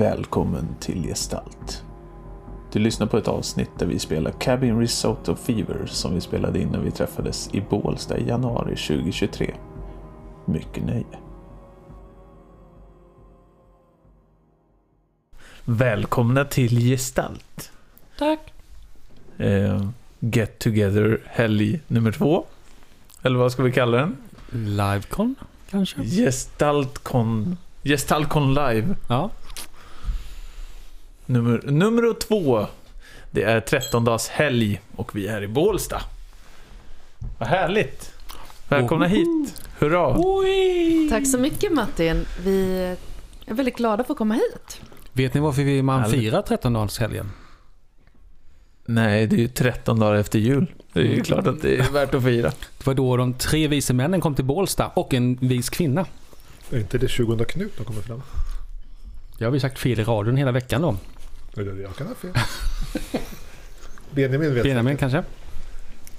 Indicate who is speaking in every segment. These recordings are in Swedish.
Speaker 1: Välkommen till Gestalt. Du lyssnar på ett avsnitt där vi spelar Cabin Risotto Fever som vi spelade in när vi träffades i Bålsta i januari 2023. Mycket nöje. Välkomna till Gestalt.
Speaker 2: Tack.
Speaker 1: Eh, Get Together helg nummer två. Eller vad ska vi kalla den?
Speaker 2: Livecon, kanske?
Speaker 1: Gestaltcon, Gestaltcon live.
Speaker 2: Ja.
Speaker 1: Nummer, nummer två. Det är 13 dags helg och vi är i Bålsta. Vad härligt. Välkomna hit. Hurra.
Speaker 3: Tack så mycket Martin. Vi är väldigt glada för att komma hit.
Speaker 2: Vet ni varför vi man firar 13-dagarshelgen?
Speaker 1: Nej, det är ju 13 dagar efter jul. Det är ju klart att det är värt att fira.
Speaker 2: Det var då de tre vise männen kom till Bålsta och en vis kvinna.
Speaker 4: Är inte det 20 Knut de kommer fram?
Speaker 2: Jag har vi sagt fel i radion hela veckan då.
Speaker 4: Eller jag kan ha fel. Benjamin vet
Speaker 2: Benjamin
Speaker 4: säkert.
Speaker 2: kanske?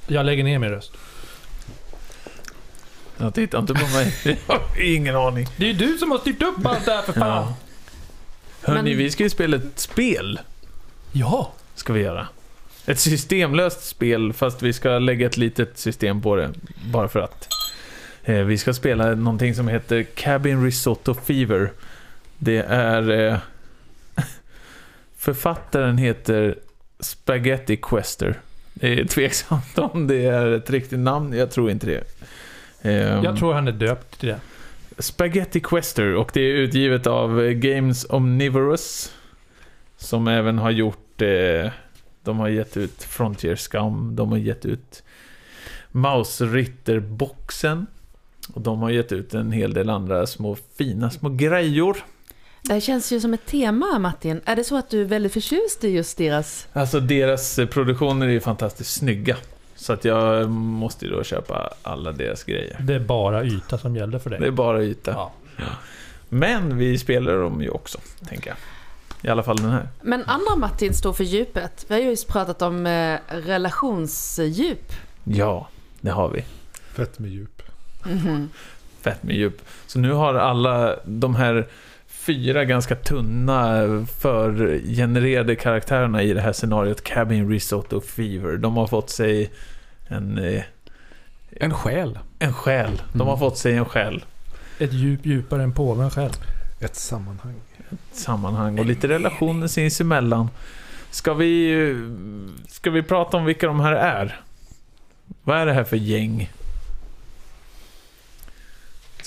Speaker 5: Jag lägger ner min röst.
Speaker 1: Jag tittar inte på mig. Jag har ingen aning.
Speaker 5: Det är ju du som har styrt upp allt det här för fan.
Speaker 1: Ja. Hörni,
Speaker 3: Men-
Speaker 1: vi ska ju spela ett spel.
Speaker 5: Ja.
Speaker 1: Ska vi göra. Ett systemlöst spel, fast vi ska lägga ett litet system på det. Bara för att. Eh, vi ska spela någonting som heter Cabin Risotto Fever. Det är... Eh, författaren heter Spaghetti Quester. Det är tveksamt om det är ett riktigt namn. Jag tror inte det. Ehm,
Speaker 5: Jag tror han är döpt till det.
Speaker 1: Spaghetti Quester och det är utgivet av Games Omnivorous. Som även har gjort... Eh, de har gett ut Frontier Scum, de har gett ut Mouse Ritter-boxen. Och de har gett ut en hel del andra små fina små grejor.
Speaker 3: Det känns ju som ett tema Martin. Är det så att du är väldigt förtjust i just deras...
Speaker 1: Alltså deras eh, produktioner är ju fantastiskt snygga. Så att jag måste ju då köpa alla deras grejer.
Speaker 5: Det är bara yta som gäller för dig.
Speaker 1: Det är bara yta.
Speaker 5: Ja.
Speaker 1: Men vi spelar dem ju också, tänker jag. I alla fall den här.
Speaker 3: Men andra Martin står för djupet. Vi har ju just pratat om eh, relationsdjup.
Speaker 1: Ja, det har vi.
Speaker 4: Fett med djup.
Speaker 3: Mhm.
Speaker 1: Fett med djup. Så nu har alla de här fyra ganska tunna förgenererade karaktärerna i det här scenariot Cabin Risotto Fever. De har fått sig en, eh,
Speaker 2: En själ.
Speaker 1: en själ. De har
Speaker 2: Mm.
Speaker 1: fått sig en själ.
Speaker 5: Ett djup djupare än påven själv.
Speaker 4: Ett sammanhang.
Speaker 1: Sammanhang och lite relationer sinsemellan. Ska vi, eh, ska vi prata om vilka de här är? Vad är det här för gäng?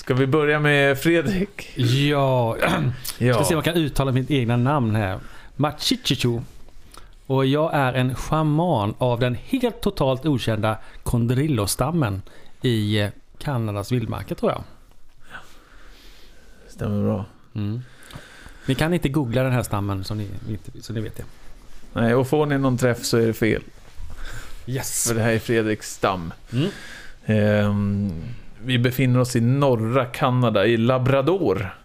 Speaker 1: Ska vi börja med Fredrik?
Speaker 2: Ja,
Speaker 1: Ja.
Speaker 2: ska se om jag kan uttala mitt egna namn här. Machichichu. Och jag är en shaman av den helt totalt okända Condrillo-stammen i eh, Kanadas vildmarker tror jag.
Speaker 1: Stämmer bra.
Speaker 2: Mm. Ni kan inte googla den här stammen så ni, så ni vet det.
Speaker 1: Nej, och får ni någon träff så är det fel.
Speaker 2: Yes.
Speaker 1: För det här är Fredriks stam.
Speaker 2: Mm.
Speaker 1: Ehm, vi befinner oss i norra Kanada, i Labrador.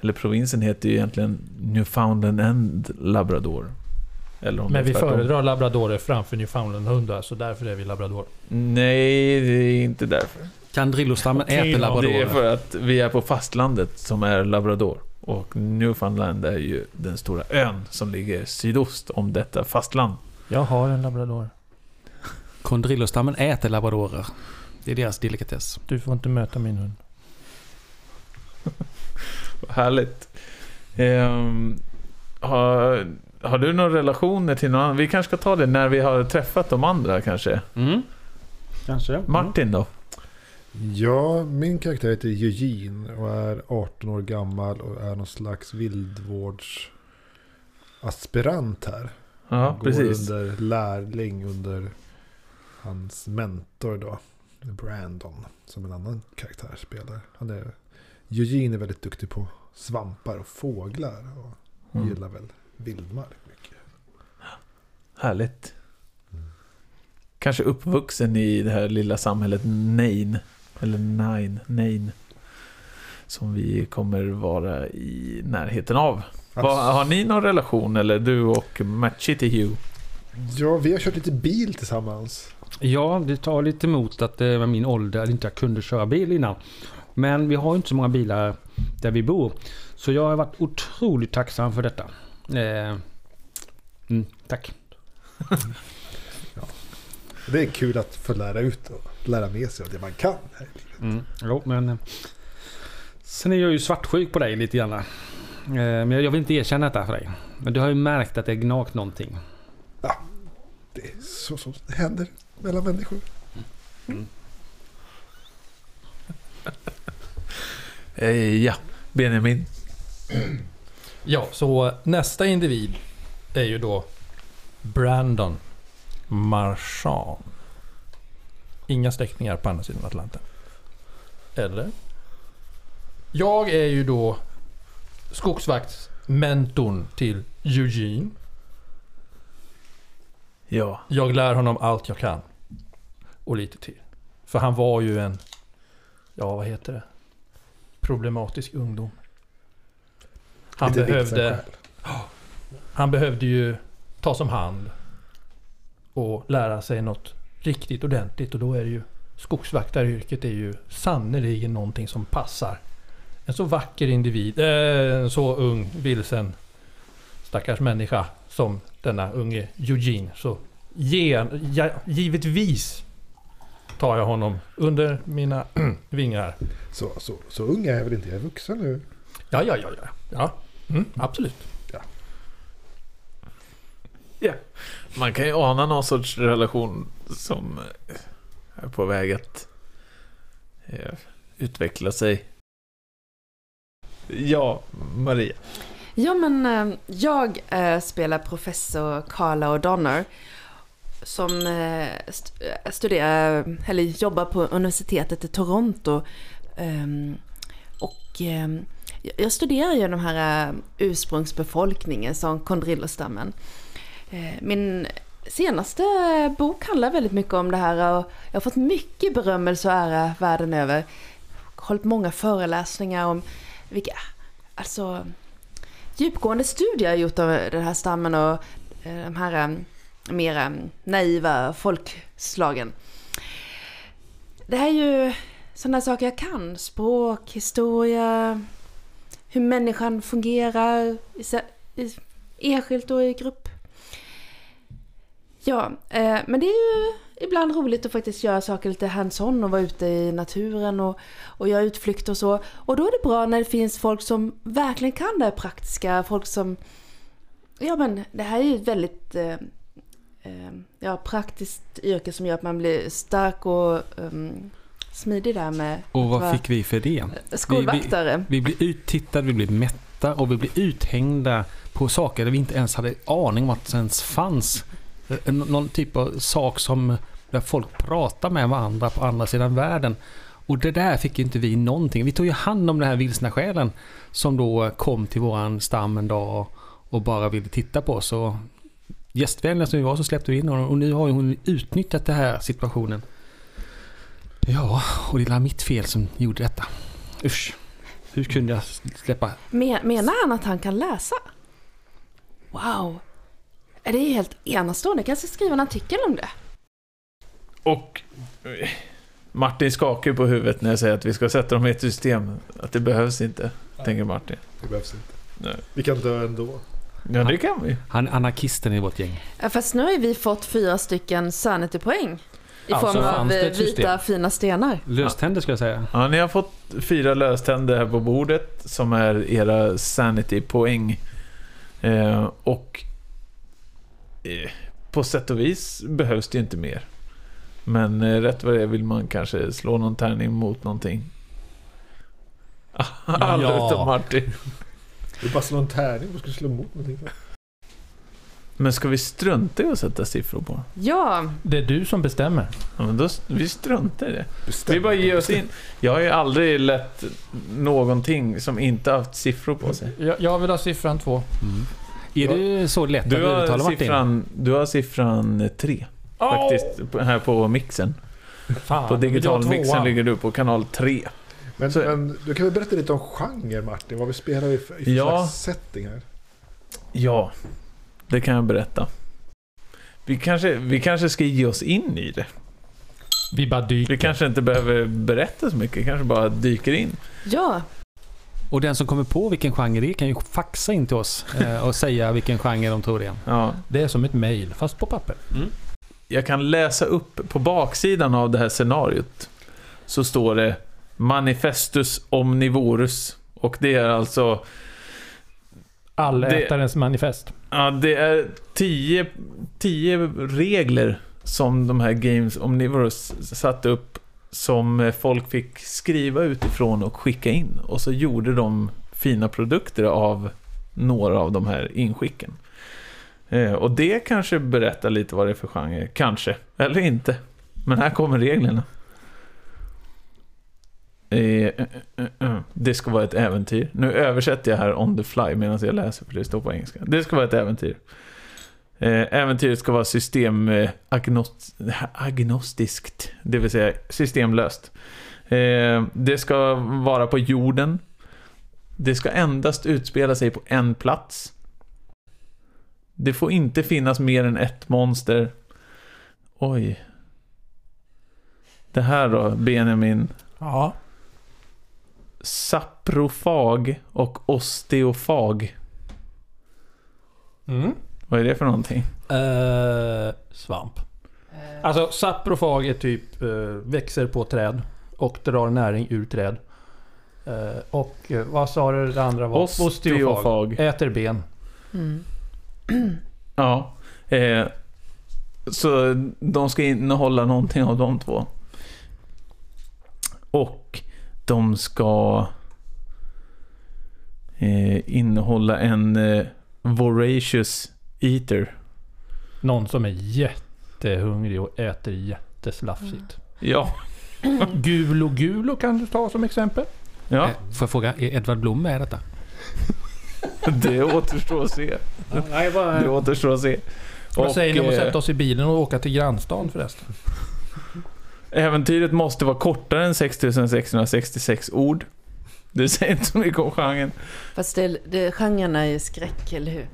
Speaker 1: Eller provinsen heter ju egentligen Newfoundland and Labrador. Eller om
Speaker 5: Men vi föredrar labradorer framför newfoundlandhundar, så därför är vi labrador.
Speaker 1: Nej, det är inte därför.
Speaker 2: Kandrillo-stammen äter
Speaker 1: Det är
Speaker 2: labradorer.
Speaker 1: för att vi är på fastlandet som är Labrador. Och Newfoundland är ju den stora ön som ligger sydost om detta fastland.
Speaker 5: Jag har en labrador.
Speaker 2: Kondrillo-stammen äter labradorer. Det är deras delikatess.
Speaker 5: Du får inte möta min hund.
Speaker 1: Vad härligt. Ehm, har, har du några relationer till någon annan? Vi kanske ska ta det när vi har träffat de andra kanske.
Speaker 2: Mm. Kanske.
Speaker 1: Martin då?
Speaker 4: Ja, min karaktär heter Eugene och är 18 år gammal och är någon slags vildvårdsaspirant här.
Speaker 1: Ja,
Speaker 4: Går
Speaker 1: precis.
Speaker 4: under lärling under hans mentor då. Brandon, som en annan karaktär spelar. Han är, Eugene är väldigt duktig på svampar och fåglar och
Speaker 1: Mm.
Speaker 4: gillar väl vildmark mycket.
Speaker 1: Härligt. Kanske uppvuxen i det här lilla samhället Nain. Eller Nine. Nain. Som vi kommer vara i närheten av. Vad- har ni någon relation eller du och Matchity Hugh?
Speaker 4: Ja, vi har kört lite bil tillsammans.
Speaker 2: Ja, det tar lite emot att det med min ålder inte jag kunde köra bil innan. Men vi har inte så många bilar där vi bor. Så jag har varit otroligt tacksam för detta. Eh, mm, tack.
Speaker 4: Det är kul att få lära ut och lära med sig av det man kan. här i.
Speaker 2: Mm, jo, men... eh, Sen är jag ju svartsjuk på dig lite grann. Eh, Men jag vill inte erkänna detta för dig. Men du har ju märkt att det är gnagt någonting.
Speaker 4: Det är så som det händer mellan människor.
Speaker 1: Eh, ja, Benjamin.
Speaker 5: Ja, så nästa individ är ju då Brandon Marchand. Inga släktingar på andra sidan Atlanten. Eller? Jag är ju då skogsvaktsmentorn till Eugene.
Speaker 1: Ja.
Speaker 5: Jag lär honom allt jag kan. Och lite till. För han var ju en, ja vad heter det? Problematisk ungdom. Han
Speaker 4: Lite
Speaker 5: behövde, han behövde ju tas om hand. Och lära sig något riktigt ordentligt. Och då är det ju skogsvaktaryrket är ju sannerligen någonting som passar. En så vacker individ, eh, en så ung, vilsen stackars människa som denna unge Eugene. Så ge, ja, givetvis tar jag honom under mina vingar.
Speaker 4: Så, så, så ung är jag väl inte? Jag är vuxen nu.
Speaker 5: Ja, ja, ja, ja. ja. Mm, absolut.
Speaker 1: Man kan ju ana någon sorts relation som eh, är på väg att eh, utveckla sig. Ja, Maria.
Speaker 3: Ja, men eh, jag spelar professor Carla O'Donnor som eh, eh, studerar, eller jobbar på universitetet i Toronto. Ehm, och ehm, jag- studerar ju den här eh, ursprungsbefolkningen som kondrillostammen. Eh, min senaste bok handlar väldigt mycket om det här och jag har fått mycket berömmelse och ära världen över. Hållit många föreläsningar om vilka, alltså djupgående studier jag har gjort av den här stammen och eh, de här eh, mera eh, naiva folkslagen. Det här är ju sådana saker jag kan. Språk, historia, hur människan fungerar i, i, enskilt och i grupp. Ja, eh, men det är ju ibland roligt att faktiskt göra saker lite hands-on och vara ute i naturen och, och göra utflykter och så. Och då är det bra när det finns folk som verkligen kan det här praktiska, folk som... Ja men det här är ju ett väldigt eh, ja, praktiskt yrke som gör att man blir stark och um, smidig där med
Speaker 2: Och vad fick vi för det?
Speaker 3: skolvaktare.
Speaker 2: Vi blir uttittade, vi blir mätta och vi blir uthängda på saker där vi inte ens hade aning om att det ens fanns. Eh, nå- Någon typ av sak som där folk pratar med varandra på andra sidan världen. Och det där fick inte vi någonting. Vi tog ju hand om den här vilsna själen som då kom till våran stam en dag och bara ville titta på oss. Och gästvänliga som vi var så släppte vi in honom och nu har hon utnyttjat den här situationen. Ja, och det är mitt fel som gjorde detta. Usch. Hur kunde jag släppa?
Speaker 3: Men, menar han att han kan läsa? Wow! Är det helt enastående? Jag kanske skriva en artikel om det.
Speaker 1: Och eh, Martin skakar på huvudet när jag säger att vi ska sätta dem i ett system. Att det behövs inte, tänker Martin.
Speaker 4: Det behövs inte.
Speaker 1: Nej.
Speaker 4: Vi kan dö ändå.
Speaker 1: Ja, det kan vi.
Speaker 2: Han är anarkisten i vårt gäng.
Speaker 3: Ja, Fast nu har vi fått fyra stycken Sanity-poäng. I
Speaker 2: Alltså,
Speaker 3: form av eh,
Speaker 2: system?
Speaker 3: vita fina stenar.
Speaker 2: Löständer ska jag säga.
Speaker 1: Ja, ni har fått fyra löständer här på bordet som är era sanity-poäng. Eh, och eh, på sätt och vis behövs det inte mer. Men eh, rätt vad det är vill man kanske slå någon tärning mot någonting. Alla
Speaker 5: Ja.
Speaker 1: utom Martin.
Speaker 4: Vi bara slår en tärning och ska slå emot någonting.
Speaker 1: Men ska vi strunta i att sätta siffror på?
Speaker 3: Ja,
Speaker 5: Det är du som bestämmer.
Speaker 1: Ja, men då, vi struntar i det.
Speaker 4: Bestäm.
Speaker 1: Vi bara ger oss in. Jag har ju aldrig lett någonting som inte haft siffror på sig.
Speaker 5: Jag, jag vill ha siffran två.
Speaker 2: Är det så lätt att
Speaker 1: Du har
Speaker 2: uttala Martin?
Speaker 1: siffran, du har siffran tre. Faktiskt, på- här på mixen.
Speaker 5: Fan,
Speaker 1: På digitalmixen ligger du på kanal 3.
Speaker 4: Men,
Speaker 1: Så-
Speaker 4: men du kan väl berätta lite om genre Martin? Vad vi spelar i för, i för
Speaker 1: Ja.
Speaker 4: slags setting här?
Speaker 1: Ja, det kan jag berätta. Vi kanske, vi kanske ska ge oss in i det.
Speaker 5: Vi bara dyker.
Speaker 1: Vi kanske inte behöver berätta så mycket, kanske bara dyker in.
Speaker 3: ja.
Speaker 2: Och den som kommer på vilken genre det är kan ju faxa in till oss eh, och säga vilken genre de tror det är.
Speaker 1: Ja.
Speaker 5: Det är som ett mail, fast på papper.
Speaker 1: Jag kan läsa upp på baksidan av det här scenariot. Så står det Manifestus Omnivorus. Och det är alltså...
Speaker 5: Allätarens manifest.
Speaker 1: Ja, det är tio, tio regler som de här Games Omnivorous satte upp som folk fick skriva utifrån och skicka in. Och så gjorde de fina produkter av några av de här inskicken. Eh, och det kanske berättar lite vad det är för genre. Kanske, eller inte. Men här kommer reglerna. Eh, eh, eh, det ska vara ett äventyr. Nu översätter jag här on the fly medan jag läser för det står på engelska. Det ska vara ett äventyr. Äventyret ska vara systemagnostiskt, det vill säga systemlöst. Det ska vara på jorden. Det ska endast utspela sig på en plats. Det får inte finnas mer än ett monster. Oj. Det här då, Benjamin.
Speaker 5: Ja.
Speaker 1: Saprofag och osteofag.
Speaker 5: Mm.
Speaker 1: Vad är det för någonting?
Speaker 5: Eh, svamp. Alltså saprofag är typ eh, växer på träd och drar näring ur träd. Eh, och eh, vad sa du det andra var?
Speaker 1: Osteofag.
Speaker 5: Äter ben.
Speaker 3: Mm.
Speaker 1: Ja. Eh, så de ska innehålla någonting av de två. Och de ska eh, innehålla en eh, voracious eater.
Speaker 5: Någon som är jättehungrig och äter jätteslafsigt.
Speaker 1: Ja.
Speaker 5: Gulo Gulo kan du ta som exempel.
Speaker 1: ja,
Speaker 2: Eh, Får jag fråga, är Edvard Blom med i detta?
Speaker 1: det återstår att se.
Speaker 2: Nej,
Speaker 1: Det återstår att se.
Speaker 5: Vad säger ni om att sätta oss i bilen och åka till grannstan förresten?
Speaker 1: Äventyret måste vara kortare än 6666 ord. Det säger inte så mycket om genren.
Speaker 3: Fast det, det, genren är ju skräck, eller hur?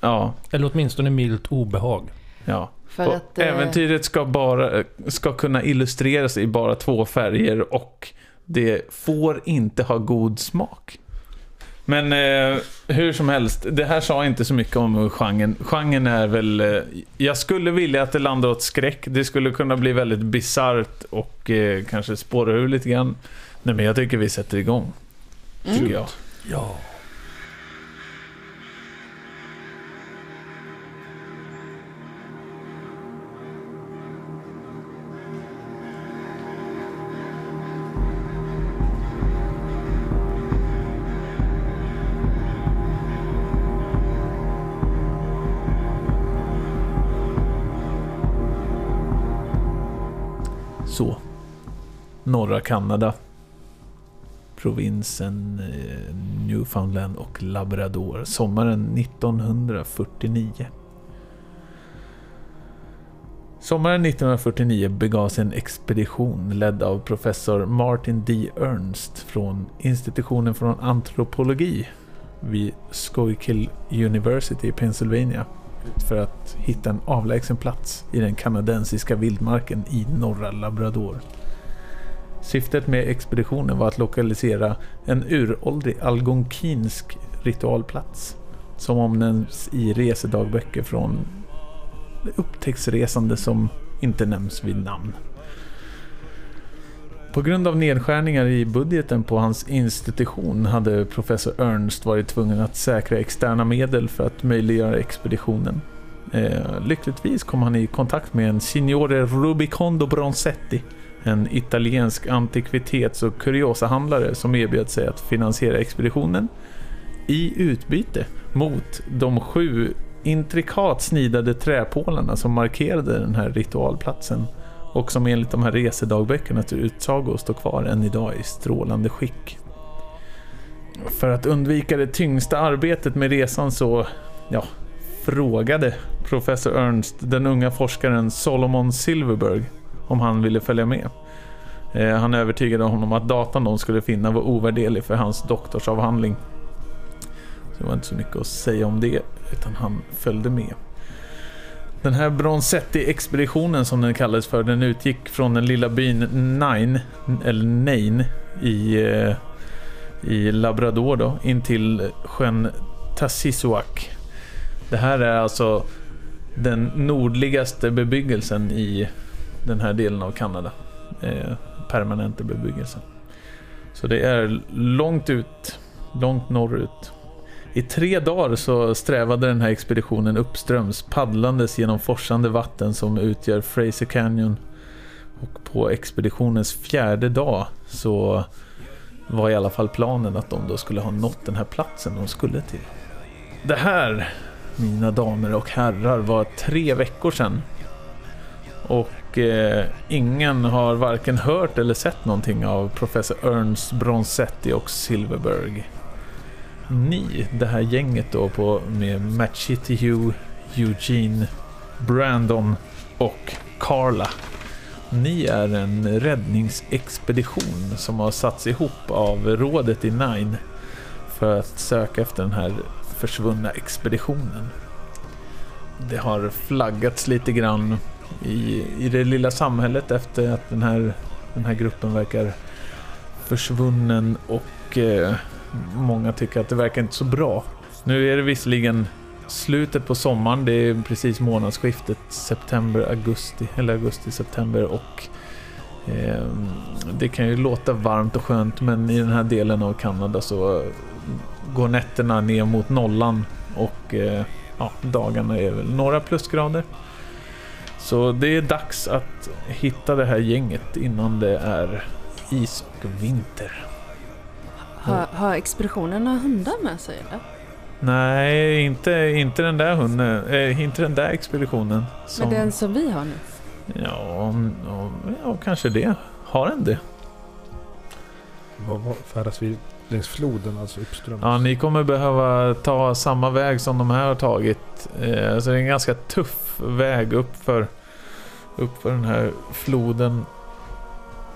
Speaker 1: Ja,
Speaker 5: Eller åtminstone milt obehag.
Speaker 1: ja.
Speaker 3: För
Speaker 1: Och
Speaker 3: att... eh,
Speaker 1: äventyret ska, bara, ska kunna illustreras i bara två färger och det får inte ha god smak. Men eh, hur som helst, det här sa inte så mycket om genren. Genren är väl... Eh, jag skulle vilja att det landar åt skräck. Det skulle kunna bli väldigt bisarrt och eh, kanske spåra ur lite grann. Nej men jag tycker vi sätter igång. Tycker
Speaker 3: Mm.
Speaker 1: jag.
Speaker 5: Ja.
Speaker 1: Norra Kanada. Provinsen eh, Newfoundland och Labrador. Sommaren 1949. Sommaren 1949 begav sig en expedition ledd av professor Martin D. Ernst från institutionen för antropologi vid Schuylkill University i Pennsylvania ut för att hitta en avlägsen plats i den kanadensiska vildmarken i norra Labrador. Syftet med expeditionen var att lokalisera en uråldrig algonkinsk ritualplats som omnämns i resedagböcker från upptäcktsresande som inte nämns vid namn. På grund av nedskärningar i budgeten på hans institution hade professor Ernst varit tvungen att säkra externa medel för att möjliggöra expeditionen. Eh, lyckligtvis kom han i kontakt med en signore Rubicondo Bronzetti, en italiensk antikvitets och kuriosahandlare som erbjöd sig att finansiera expeditionen i utbyte mot de sju intrikat snidade träpålarna som markerade den här ritualplatsen och som enligt de här resedagböckerna till utsago står kvar än idag i strålande skick. För att undvika det tyngsta arbetet med resan så, ja, frågade professor Ernst den unga forskaren Solomon Silverberg om han ville följa med. Eh, han övertygade honom att datan de skulle finna var ovärderlig för hans doktorsavhandling. Så det var inte så mycket att säga om det, utan han följde med. Den här Bronzetti-expeditionen som den kallades för, den utgick från den lilla byn Nain, eller Nain, i eh, i Labrador då, in till sjön Tassisuak. Det här är alltså den nordligaste bebyggelsen i den här delen av Kanada. Eh, permanenta bebyggelsen. Så det är långt ut, långt norrut. I tre dagar så strävade den här expeditionen uppströms paddlandes genom forsande vatten som utgör Fraser Canyon. Och på expeditionens fjärde dag så var i alla fall planen att de då skulle ha nått den här platsen de skulle till. Det här, mina damer och herrar, var tre veckor sedan. Och eh, ingen har varken hört eller sett någonting av professor Ernst Bronzetti och Silverberg. Ni, det här gänget då på, med Machete Hugh, Eugene, Brandon och Carla. Ni är en räddningsexpedition som har satts ihop av rådet i Nine för att söka efter den här försvunna expeditionen. Det har flaggats lite grann i, i det lilla samhället efter att den här, den här gruppen verkar försvunnen och eh, många tycker att det verkar inte så bra. Nu är det visserligen slutet på sommaren, det är precis månadsskiftet september-augusti, eller augusti-september och eh, det kan ju låta varmt och skönt men i den här delen av Kanada så går nätterna ner mot nollan och eh, ja, dagarna är väl några plusgrader. Så det är dags att hitta det här gänget innan det är is och vinter.
Speaker 3: Har, har expeditionen några hundar med sig eller?
Speaker 1: Nej, inte, inte den där hunden, eh, inte den där expeditionen. Som,
Speaker 3: Men den som vi har nu?
Speaker 1: ja, ja, ja, kanske det. Har den det?
Speaker 4: Färdas vi längs floden, alltså uppströms?
Speaker 1: Ja, ni kommer behöva ta samma väg som de här har tagit. Eh, så det är en ganska tuff väg upp för, upp för den här floden.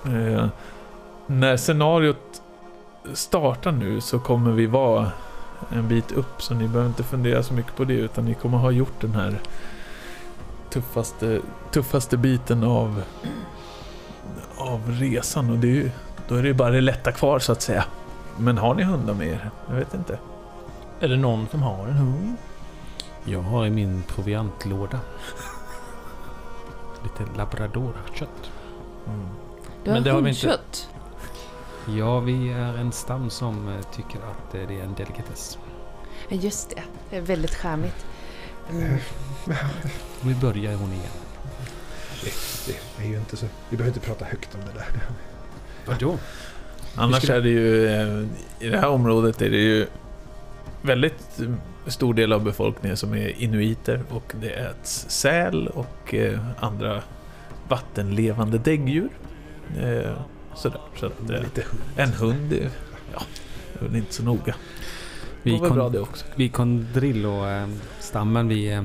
Speaker 1: Eh, när scenariot startar nu så kommer vi vara en bit upp så ni behöver inte fundera så mycket på det utan ni kommer ha gjort den här tuffaste, tuffaste biten av, av resan och det är ju, då är det ju bara det lätta kvar så att säga. Men har ni hundar med er? Jag vet inte.
Speaker 5: Är det någon som har en hund?
Speaker 2: Jag har i min proviantlåda lite labradorkött.
Speaker 3: Du har
Speaker 5: Men det har vi inte-
Speaker 3: hundkött?
Speaker 2: Ja, vi är en stam som eh, tycker att eh, det är en delikatess.
Speaker 3: Ja, just det. Det är väldigt charmigt. Mm.
Speaker 2: Nu börjar hon igen.
Speaker 4: Det är ju inte så... Vi behöver inte prata högt om det där.
Speaker 2: Vadå?
Speaker 1: Annars
Speaker 2: skulle-
Speaker 1: är det ju, eh, i det här området är det ju väldigt stor del av befolkningen som är inuiter och det äts säl och eh, andra vattenlevande däggdjur. Eh, sådär, så att, eh,
Speaker 4: Lite hund.
Speaker 1: en hund, är, ja, det är inte så noga.
Speaker 2: Vi,
Speaker 1: var bra det också.
Speaker 2: vi kondrillo-stammen, vi, eh,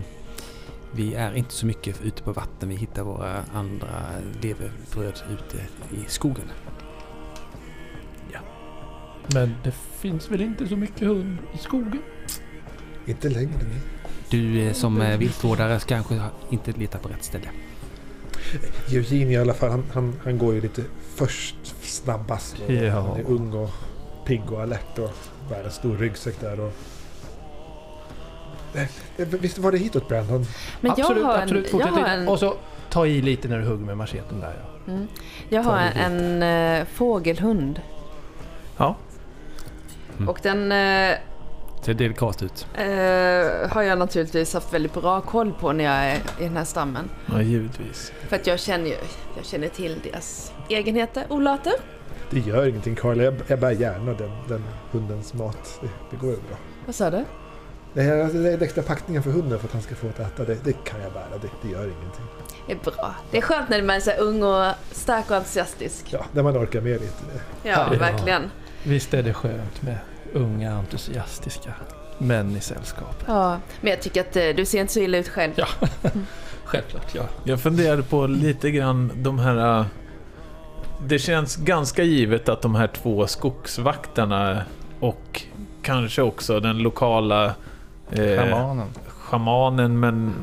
Speaker 2: vi är inte så mycket ute på vatten. Vi hittar våra andra levebröd ute i skogen.
Speaker 5: Men det finns väl inte så mycket hund i skogen?
Speaker 4: Inte längre.
Speaker 2: Du eh, som eh, viltvårdare ska kanske inte leta på rätt ställe.
Speaker 4: Eugene i alla fall, han, han, han går ju lite först snabbast.
Speaker 5: Ja.
Speaker 4: Han är ung och pigg och alert och bär en stor ryggsäck där. Och... Eh, Visst var det hitåt Brandon?
Speaker 3: Men
Speaker 5: absolut,
Speaker 3: jag har
Speaker 5: absolut.
Speaker 3: en...
Speaker 5: Fortsätt
Speaker 3: Jag har en,
Speaker 5: Och så ta i lite när du hugger med macheten där ja.
Speaker 3: mm, jag
Speaker 5: Ta
Speaker 3: har en, en fågelhund.
Speaker 1: Ja,
Speaker 2: Mm.
Speaker 3: Och den eh,
Speaker 2: Ser delikat ut.
Speaker 3: eh, har jag naturligtvis haft väldigt bra koll på när jag är i den här stammen.
Speaker 1: ja givetvis.
Speaker 3: För att jag känner ju, jag känner till deras egenheter, olater.
Speaker 4: Det gör ingenting Carl, jag, jag bär gärna den, den hundens mat. Det, det går ju bra.
Speaker 3: Vad sa du?
Speaker 4: Det här alltså, extra packningen för hunden för att han ska få att äta. Det, det kan jag bära, det, det gör ingenting.
Speaker 3: Det är bra. Det är skönt när man är så ung och stark och entusiastisk.
Speaker 4: Ja, när man orkar med lite.
Speaker 3: Ja,
Speaker 5: Ja.
Speaker 3: verkligen.
Speaker 5: Visst är det skönt med unga entusiastiska män i sällskap.
Speaker 3: Ja, men jag tycker att eh, du ser inte så illa ut själv.
Speaker 5: Ja. Självklart, ja.
Speaker 1: Jag funderade på lite grann de här... äh, Det känns ganska givet att de här två skogsvaktarna och kanske också den lokala eh,
Speaker 5: Schamanen.
Speaker 1: schamanen men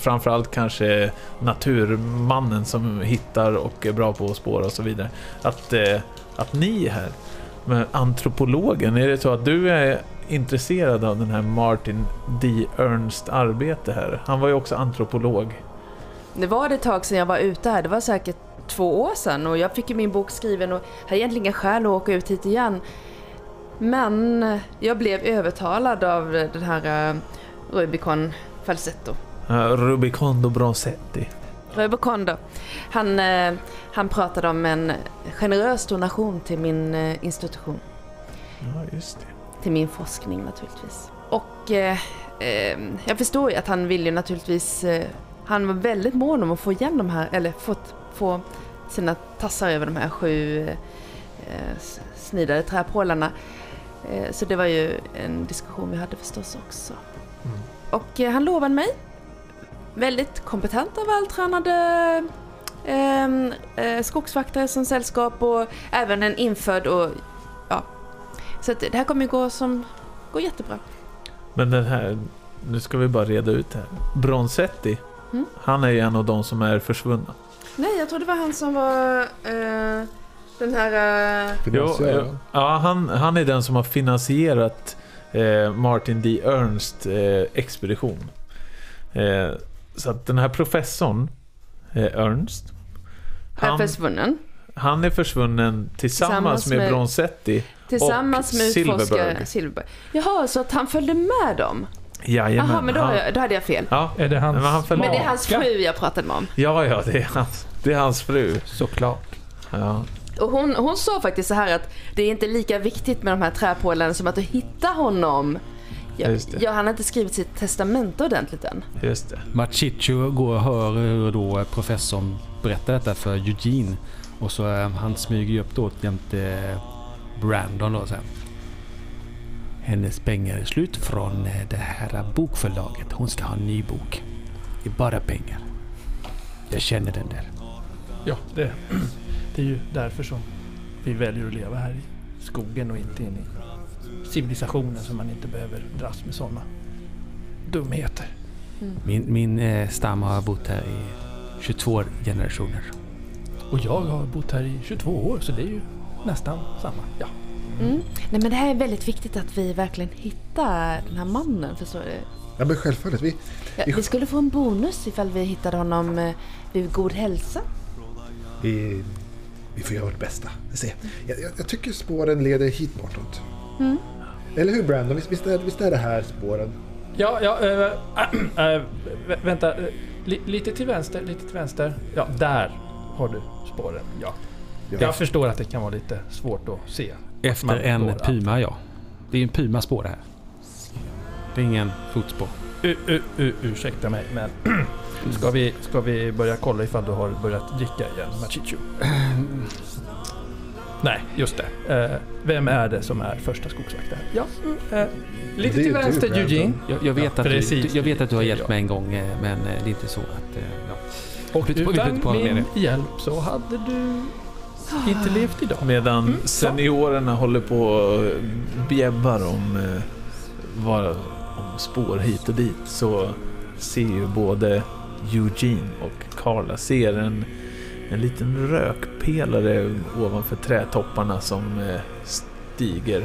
Speaker 1: framförallt kanske naturmannen som hittar och är bra på att spåra och så vidare. Att, eh, att ni är här. Men antropologen, är det så att du är intresserad av den här Martin D. Ernst arbete här? Han var ju också antropolog.
Speaker 3: Det var det ett tag sedan jag var ute här, det var säkert två år sedan och jag fick ju min bok skriven och hade egentligen inga skäl att åka ut hit igen. Men jag blev övertalad av den här uh, Rubicon Falsetto.
Speaker 1: Uh, Rubicondo Bronzetti.
Speaker 3: Rubicon då. Han, eh, han pratade om en generös donation till min eh, institution.
Speaker 1: Ja, just det.
Speaker 3: Till min forskning naturligtvis. Och eh, eh, jag förstår ju att han vill ju naturligtvis... Eh, han var väldigt mån om att få igen de här, eller fått, få sina tassar över de här sju snidade träpålarna. Så det var ju en diskussion vi hade förstås också.
Speaker 4: Mm.
Speaker 3: Och han lovade mig väldigt kompetenta, vältränade ehm, eh, skogsvaktare som sällskap och även en infödd och ja. Så att det här kommer ju gå som, gå jättebra.
Speaker 1: Men den här, nu ska vi bara reda ut det här. Bronzetti,
Speaker 3: Mm.
Speaker 1: han är ju en av de som är försvunna.
Speaker 3: Nej, jag tror det var han som var eh, den här... Eh.
Speaker 1: Jo, ja, han, han är den som har finansierat eh, Martin D. Ernst eh, expedition. Så att den här professorn, eh, Ernst,
Speaker 3: är
Speaker 1: han,
Speaker 3: försvunnen.
Speaker 1: han är försvunnen tillsammans,
Speaker 3: Tillsammans
Speaker 1: med,
Speaker 3: med-
Speaker 1: Bronzetti.
Speaker 3: Tillsammans
Speaker 1: Och
Speaker 3: med
Speaker 1: Silverberg.
Speaker 3: Silverberg. Jaha, så att han följde med dem?
Speaker 1: Jajamän.
Speaker 3: Jaha, men då,
Speaker 1: han,
Speaker 3: jag, då hade jag fel.
Speaker 1: ja,
Speaker 5: Är det hans
Speaker 1: Men han
Speaker 3: Men det är hans fru jag pratade med om.
Speaker 1: ja, ja, det är hans, det är hans fru.
Speaker 5: Såklart.
Speaker 1: Ja.
Speaker 3: Och hon, hon sa faktiskt så här att det är inte lika viktigt med de här träpålarna som att du hittar honom. Jag,
Speaker 1: Just det.
Speaker 3: jag, han har inte skrivit sitt testamente ordentligt än.
Speaker 1: Just det.
Speaker 2: Machicho går och hör hur då professorn berättar detta för Eugene. Och så eh, han smyger ju upp då jämte eh, Brandon då sen. Hennes pengar är slut från eh, det här bokförlaget. Hon ska ha en ny bok. Det är bara pengar. Jag känner den där.
Speaker 5: Ja, det, det är ju därför som vi väljer att leva här i skogen och inte in i civilisationen så man inte behöver dras med sådana dumheter.
Speaker 2: Min, min eh, stam har bott här i 22 generationer.
Speaker 5: Och jag har bott här i 22 år så det är ju nästan samma. Ja.
Speaker 3: Mm. Nej men det här är väldigt viktigt att vi verkligen hittar den här mannen, förstår du?
Speaker 4: Ja men självfallet. Vi,
Speaker 3: Ja, vi skulle få en bonus ifall vi hittade honom eh, vid god hälsa.
Speaker 4: vi, vi får göra vårt bästa. Vi. Jag, jag, jag tycker spåren leder hit bortåt.
Speaker 3: Mm.
Speaker 4: Eller hur Brandon? Visst, visst, är, visst är det här spåren?
Speaker 5: Ja, ja, äh, äh, vä- vänta. äh, Li, lite till vänster, lite till vänster. Ja, där har du spåren. Ja.
Speaker 4: Ja.
Speaker 5: Jag förstår att det kan vara lite svårt att se.
Speaker 2: Efter
Speaker 5: Man
Speaker 2: en puma ja. Det är en puma spår det här. Det är ingen fotspår.
Speaker 5: U, u, u, ursäkta mig, men ska vi, ska vi börja kolla ifall du har börjat dricka igen, Machicho? Nej, just det. Eh, vem är det som är första skogsvaktare? Ja, eh, lite
Speaker 4: Det är
Speaker 5: till
Speaker 4: ju du,
Speaker 5: vänster
Speaker 4: Brandon.
Speaker 5: Eugene.
Speaker 2: Jag, jag, vet
Speaker 5: Ja,
Speaker 2: att du,
Speaker 5: precis.
Speaker 2: jag vet att du har
Speaker 5: är
Speaker 2: hjälpt mig en gång eh, men eh, det är inte så att... eh, Ja.
Speaker 5: Och
Speaker 2: Vi- vi- vi-
Speaker 5: utan
Speaker 2: vi- vi-
Speaker 5: min hjälp så hade du inte levt idag.
Speaker 1: Medan
Speaker 5: Mm,
Speaker 1: seniorerna håller på och bjäbbar om, eh, vad, om spår hit och dit så ser ju både Eugene och Carla ser en, en liten rökpelare ovanför trädtopparna som eh, stiger.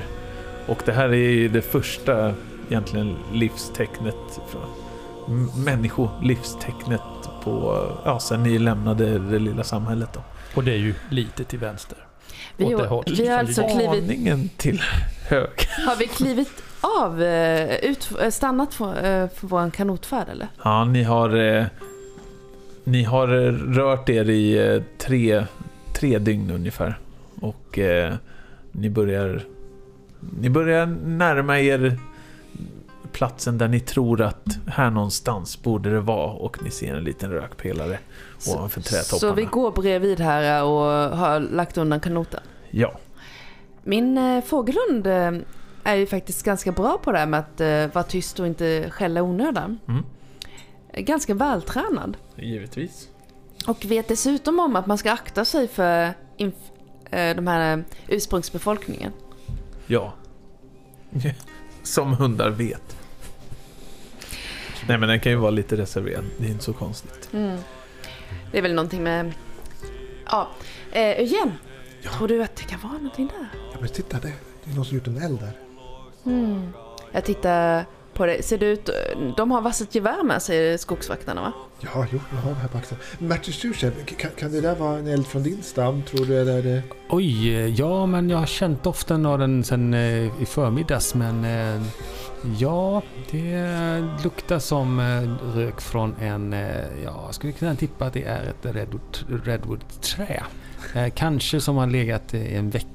Speaker 1: Och det här är ju det första egentligen livstecknet människolivstecknet på, ja, sen ni lämnade det lilla samhället då.
Speaker 5: Och det är ju lite till vänster.
Speaker 3: Vi,
Speaker 5: Åt det
Speaker 3: har-
Speaker 5: hållet.
Speaker 3: vi har alltså klivit,
Speaker 1: Aningen till hög.
Speaker 3: har vi klivit av, eh, ut, eh, stannat för, för vår kanotfärd eller?
Speaker 1: Ja, ni har... Eh, ni har eh, rört er i eh, tre, tre dygn ungefär. Och eh, ni börjar... Ni börjar närma er platsen där ni tror att här någonstans borde det vara och ni ser en liten rökpelare ovanför trädtopparna.
Speaker 3: Så vi går bredvid här och har lagt undan kanoten.
Speaker 1: Ja,
Speaker 3: Min eh, fågelhund eh, är ju faktiskt ganska bra på det här med att eh, vara tyst och inte skälla onödan.
Speaker 1: Mm.
Speaker 3: Ganska vältränad.
Speaker 1: Givetvis.
Speaker 3: Och vet dessutom om att man ska akta sig för inf- eh, de här eh, ursprungsbefolkningen.
Speaker 1: Ja. Som hundar vet. Nej men den kan ju vara lite reserverad. Det är inte så konstigt.
Speaker 3: Mm. Det är väl någonting med... Ja, eh, Eugene.
Speaker 4: Ja.
Speaker 3: Tror du att det kan vara någonting där?
Speaker 4: Ja men titta, det, det är någon som gjort en eld där.
Speaker 3: Mm. Jag tittar på det. Ser det ut... De har varsitt gevär med sig, skogsvaktarna va?
Speaker 4: Ja, jo, jag har det här på axeln. Martin Stursen, kan, kan det där vara en eld från din stam, tror du? Eller är det...
Speaker 2: Oj, eh, ja men jag har känt doften av den sen eh, i förmiddags men eh, ja, det luktar som eh, rök från en, eh, ja, jag skulle kunna tippa att det är ett redwood, redwood-trä. Eh, kanske som har legat i en vecka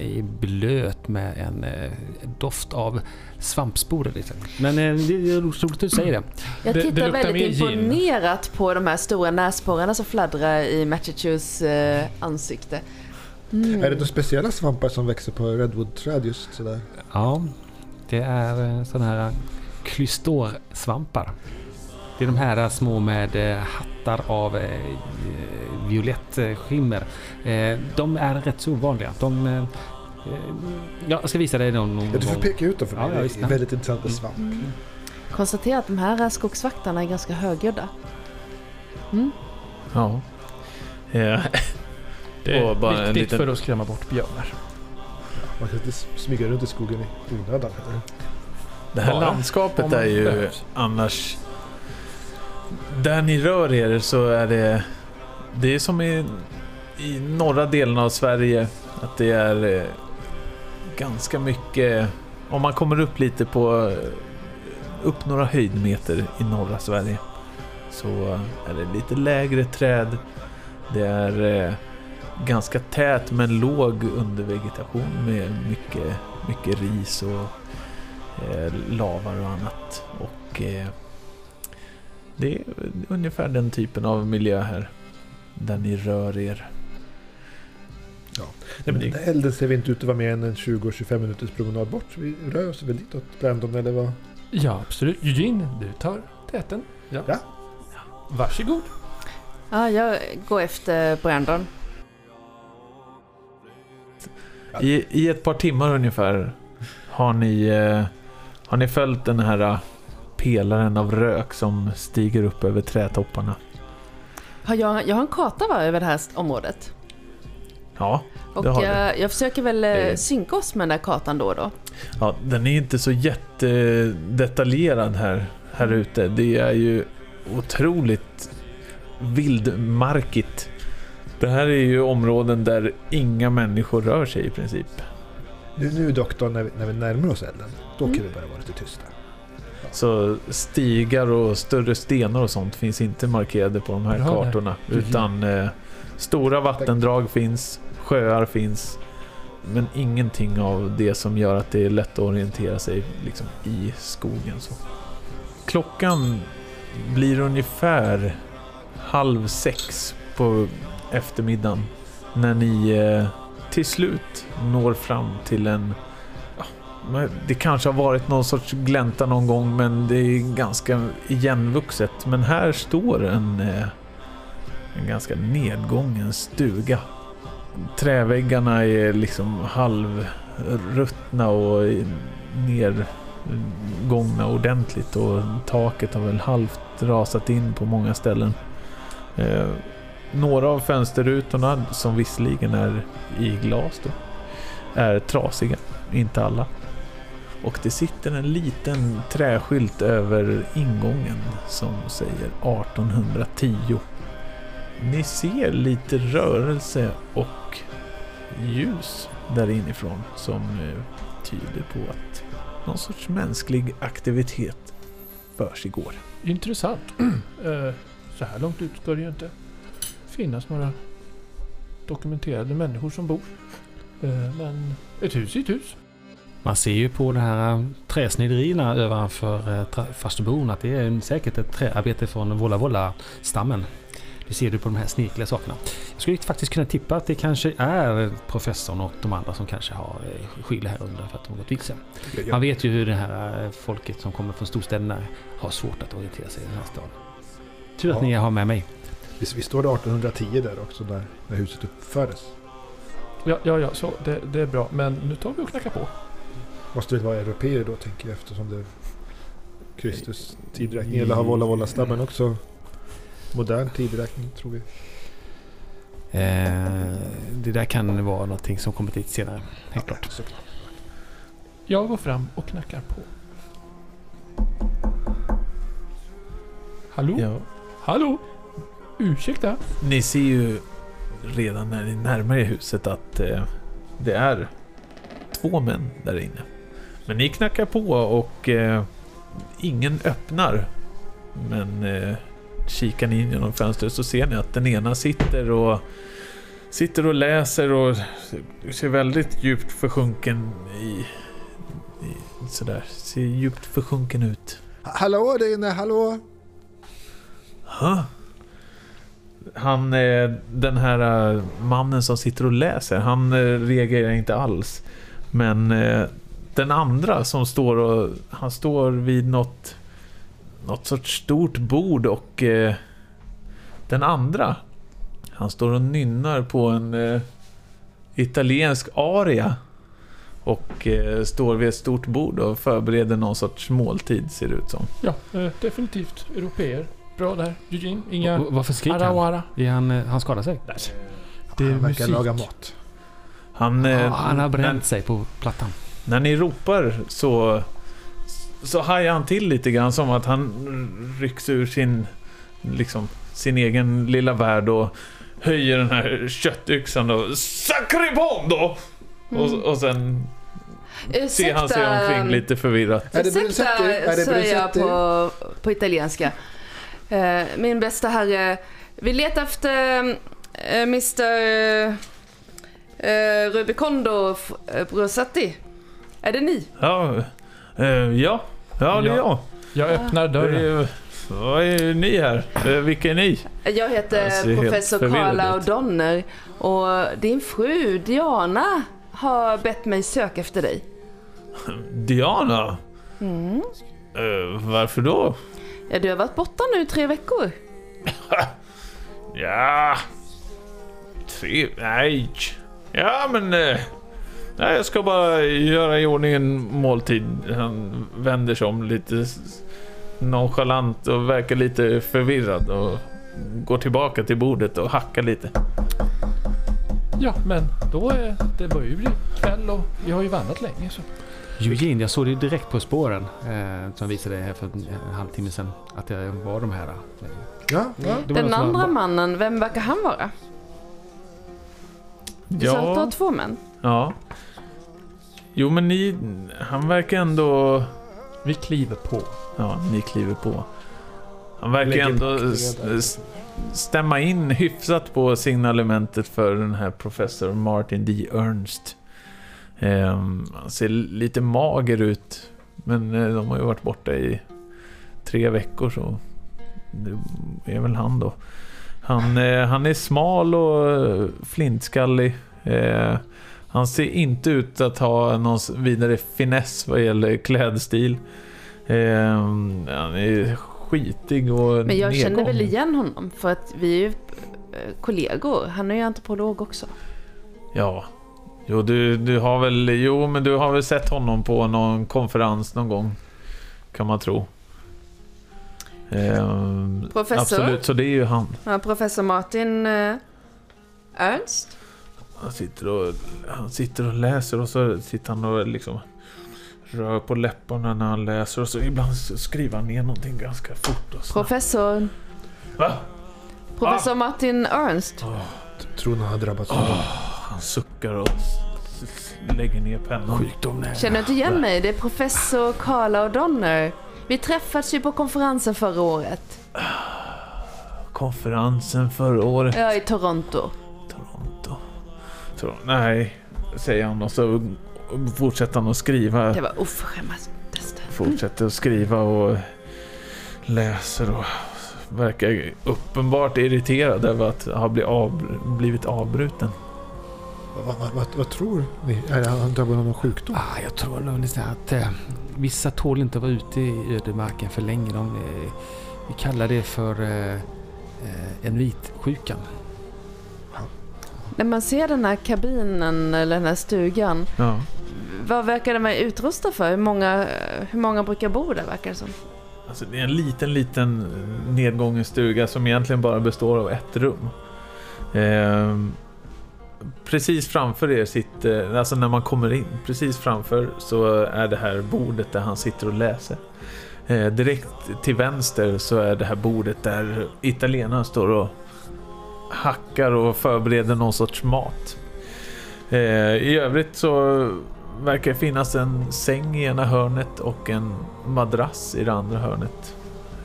Speaker 2: i blöt med en eh, doft av svampsporer. Liksom. Men eh, det är roligt att du säger det.
Speaker 3: Jag
Speaker 5: Det- det
Speaker 3: tittar
Speaker 5: luktar
Speaker 3: väldigt
Speaker 5: mer gin.
Speaker 3: imponerat på de här stora näsborrarna som fladdrar i Machichus eh, ansikte. Mm.
Speaker 4: Är det några speciella svampar som växer på redwood-träd just sådär?
Speaker 2: Ja, det är eh, sådana här klystorsvampar. Det är de här små med eh, hattar av eh, violett eh, skimmer. De är rätt så ovanliga. De, ja, jag ska visa dig någon, någon
Speaker 4: Ja, du får
Speaker 2: gång.
Speaker 4: peka ut dem för mig.
Speaker 2: Ja, ja,
Speaker 4: det är väldigt intressanta
Speaker 2: Mm.
Speaker 4: svamp.
Speaker 3: Mm. Konstatera att de här skogsvaktarna är ganska högljudda. Mm.
Speaker 1: Ja.
Speaker 5: Det
Speaker 1: Och
Speaker 5: är
Speaker 1: bara en
Speaker 5: viktigt
Speaker 1: liten-
Speaker 5: för att skrämma bort björnar.
Speaker 4: Man kan inte smyga runt i skogen i onödan.
Speaker 1: Det här
Speaker 5: Bara
Speaker 1: landskapet är ju
Speaker 5: behövs.
Speaker 1: annars... Där ni rör er så är det... Det är som i, i norra delen av Sverige. Att det är eh, ganska mycket... Om man kommer upp lite på... Eh, upp några höjdmeter i norra Sverige. Så är det lite lägre träd. Det är eh, ganska tät men låg undervegetation med mycket, mycket ris och eh, lavar och annat. Och eh, det är ungefär den typen av miljö här. Där ni rör er.
Speaker 4: Nej,
Speaker 1: men
Speaker 4: den elden ser vi inte ut att vara mer än en 20-25 minuters promenad bort. Vi rör oss väl ditåt, Brandon, eller vad?
Speaker 5: Ja, absolut. Eugene, du tar täten. Ja.
Speaker 4: Ja.
Speaker 5: Varsågod.
Speaker 3: Ja, jag går efter Brandon.
Speaker 1: I, I ett par timmar ungefär har ni, eh, har ni följt den här pelaren av rök som stiger upp över trädtopparna.
Speaker 3: Har jag, jag har en karta va, över det här området.
Speaker 1: Ja,
Speaker 3: Och
Speaker 1: Det har du.
Speaker 3: jag, jag försöker väl eh,
Speaker 1: Det-
Speaker 3: synka oss med den där kartan då och då.
Speaker 1: Ja, den är inte så jättedetaljerad här, här ute. Det är ju otroligt vildmarkigt. Det här är ju områden där inga människor rör sig i princip.
Speaker 4: Nu, nu doktorn, när vi, när vi närmar oss elden, då kan
Speaker 3: Mm.
Speaker 4: vi börja vara lite tysta.
Speaker 1: Så stigar och större stenar och sånt finns inte markerade på de här
Speaker 5: Bra
Speaker 1: kartorna.
Speaker 5: Mhm.
Speaker 1: Utan eh, stora vattendrag finns, sjöar finns. Men ingenting av det som gör att det är lätt att orientera sig liksom, i skogen. Så. Klockan blir ungefär halv sex på eftermiddagen. När ni eh, till slut når fram till en det kanske har varit någon sorts glänta någon gång men det är ganska igenvuxet. Men här står en, eh, en ganska nedgången stuga. Träväggarna är liksom halvruttna och nergångna ordentligt och taket har väl halvt rasat in på många ställen. Eh, några av fönsterrutorna, som visserligen är i glas då, är trasiga. Inte alla. Och det sitter en liten träskylt över ingången som säger 1810. Ni ser lite rörelse och ljus där inifrån som eh, tyder på att någon sorts mänsklig aktivitet försiggår.
Speaker 5: Intressant. Eh, så här långt ut ska det ju inte finnas några dokumenterade människor som bor. Eh, men ett hus är ett hus.
Speaker 2: Man ser ju på de här träsniderierna ovanför eh, farstubron att det är säkert ett träarbete från Volla Volla-stammen. Det ser du på de här snirkliga sakerna. Jag skulle faktiskt kunna tippa att det kanske är professorn och de andra som kanske har eh, skyll här under för att de har gått vilse. Man vet ju hur det här eh, folket som kommer från storstäderna har svårt att orientera sig i den här staden. Tur att
Speaker 4: Ja.
Speaker 2: ni har med mig.
Speaker 4: vi, står det 1810 där också, när huset uppfördes.
Speaker 5: Ja, ja, ja så det, det är bra. Men nu tar vi och knackar på.
Speaker 4: Måste väl vara europeer då, tänker jag, eftersom det är Kristus tidräkning. Eller har Volla Volla-stammen också modern tidräkning, tror vi.
Speaker 2: Eh, det där kan vara någonting som kommer dit senare. Helt klart.
Speaker 4: Såklart.
Speaker 5: Jag går fram och knackar på. Hallå?
Speaker 1: Ja.
Speaker 5: Hallå? Ursäkta?
Speaker 1: Ni ser ju redan när ni närmar er huset att eh, det är två män där inne. Men ni knackar på och eh, ingen öppnar. Men eh, kikar ni in genom fönstret så ser ni att den ena sitter och sitter och läser och ser väldigt djupt försjunken i, i sådär, ser djupt försjunken ut.
Speaker 4: Ha- Hallå där inne, hallå?
Speaker 1: Ha? Han, eh, den här eh, mannen som sitter och läser, han eh, reagerar inte alls. Men den andra som står och, han står vid något, något sorts stort bord och eh, den andra, han står och nynnar på en eh, italiensk aria. Och eh, står vid ett stort bord och förbereder någon sorts måltid ser det ut som.
Speaker 5: Ja, eh, definitivt. Europeer. Bra där. Eugene, inga
Speaker 2: Och Varför skriker han? Är han, eh, han skadar sig?
Speaker 5: Det är
Speaker 4: Han verkar
Speaker 5: musik.
Speaker 4: laga mat.
Speaker 1: Han, eh,
Speaker 2: Ja, han har bränt sig på plattan.
Speaker 1: När ni ropar så, så hajar han till lite grann som att han rycks ur sin, liksom, sin egen lilla värld och höjer den här köttyxan och Sacribondo! Och, och sen ser han sig omkring lite förvirrat.
Speaker 4: Är det
Speaker 3: Ursäkta,
Speaker 4: Brunetti? Är det
Speaker 3: säger jag på, på italienska. Eh, min bästa herre, vi letar efter eh, Mr. Uh, Rubicondo eh, Brusetti. Är det ni?
Speaker 1: Ja, eh, ja, ja det är jag.
Speaker 5: Jag öppnar dörren.
Speaker 1: Eh, Vad är ni här? Eh, Vilka är ni?
Speaker 3: Jag heter
Speaker 1: Jag
Speaker 3: professor Carla. O'Donner och din fru Diana har bett mig söka efter dig.
Speaker 1: Diana?
Speaker 3: Mm.
Speaker 1: Eh, varför då?
Speaker 3: Ja, du har varit borta nu tre veckor.
Speaker 1: Ja... Tre... Nej. Ja, men... Nej, jag ska bara göra i ordning en måltid. Han vänder sig om lite nonchalant och verkar lite förvirrad och går tillbaka till bordet och hackar lite.
Speaker 5: Ja, men då är det börjar ju bli kväll och vi har ju vandrat länge så.
Speaker 2: Eugene, jag såg det direkt på spåren. Eh, som jag visade här för en halvtimme sedan. Att det var de här.
Speaker 4: Ja, ja.
Speaker 3: Den andra
Speaker 2: var-
Speaker 3: mannen, vem verkar han vara? Du sa att du har
Speaker 1: Ja,
Speaker 3: två män.
Speaker 1: ja. Jo, men ni... Han verkar ändå...
Speaker 5: Vi kliver på.
Speaker 1: Ja, ni kliver på. Han verkar
Speaker 4: Lägger
Speaker 1: ändå stämma in hyfsat på signalementet för den här professor Martin D. Ernst. Ehm, han ser lite mager ut, men eh, de har ju varit borta i tre veckor så det är väl han då. Han, eh, han är smal och eh, flintskallig. Eh, han ser inte ut att ha någon vidare finess vad gäller klädstil. Ehm, han är skitig och
Speaker 3: Men jag känner väl igen honom för att vi är ju eh, kollegor. Han är ju antropolog också.
Speaker 1: Ja. Jo, du, du har väl... Jo, men du har väl sett honom på någon konferens någon gång. Kan man tro. Ehm,
Speaker 3: Professor?
Speaker 1: Absolut, så det är ju han.
Speaker 3: Ja, professor Martin eh, Ernst.
Speaker 1: Han sitter och, han sitter och läser och så sitter han och liksom rör på läpparna när han läser och så ibland så skriver han ner någonting ganska fort och snabbt.
Speaker 3: Professor,
Speaker 1: Va?
Speaker 3: professor Martin Ernst.
Speaker 4: Tror nog han har drabbats av
Speaker 1: Han suckar och lägger ner pennan.
Speaker 2: Sjukdom.
Speaker 3: Känner du inte igen mig? Det är professor Carla O'Donner. Vi träffades ju på konferensen förra året.
Speaker 1: Konferensen förra året.
Speaker 3: Ja, i. Toronto.
Speaker 1: Tor- Nej, säger han och så fortsätter han att skriva.
Speaker 3: Det var oförskämdaste.
Speaker 1: Fortsätter att skriva och läser och verkar uppenbart irriterad över att ha blivit, av, blivit avbruten.
Speaker 4: Vad, vad, vad, vad tror ni? Är han drabbad av någon sjukdom?
Speaker 2: Ah, jag tror nog att eh, vissa tål inte att vara ute i ödemarken för länge. De, eh, vi kallar det för eh, eh, en vitsjukan.
Speaker 3: När man ser den här kabinen eller den här stugan.
Speaker 1: Ja.
Speaker 3: Vad verkar den vara utrustad för? Hur många, hur många brukar bo där verkar det som?
Speaker 1: Alltså, det är en liten, liten nedgången stuga som egentligen bara består av ett rum. Ehm, precis framför er sitter, alltså när man kommer in, precis framför så är det här bordet där han sitter och läser. Eh, direkt till vänster så är det här bordet där italienaren står och hackar och förbereder någon sorts mat. Eh, I övrigt så verkar det finnas en säng i ena hörnet och en madrass i det andra hörnet.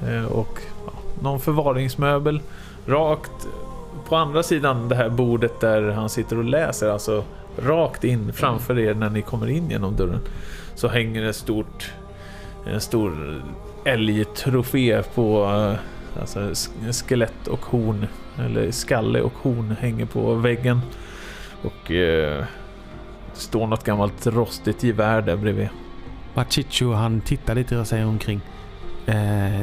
Speaker 1: Eh, och ja, någon förvaringsmöbel rakt på andra sidan det här bordet där han sitter och läser, alltså rakt in framför er när ni kommer in genom dörren, så hänger det stort, en stor älgtrofé på eh, alltså skelett och horn, eller skalle och horn hänger på väggen. Och eh, det står något gammalt rostigt gevär där bredvid.
Speaker 2: Machicho han tittar lite och säger omkring. Eh,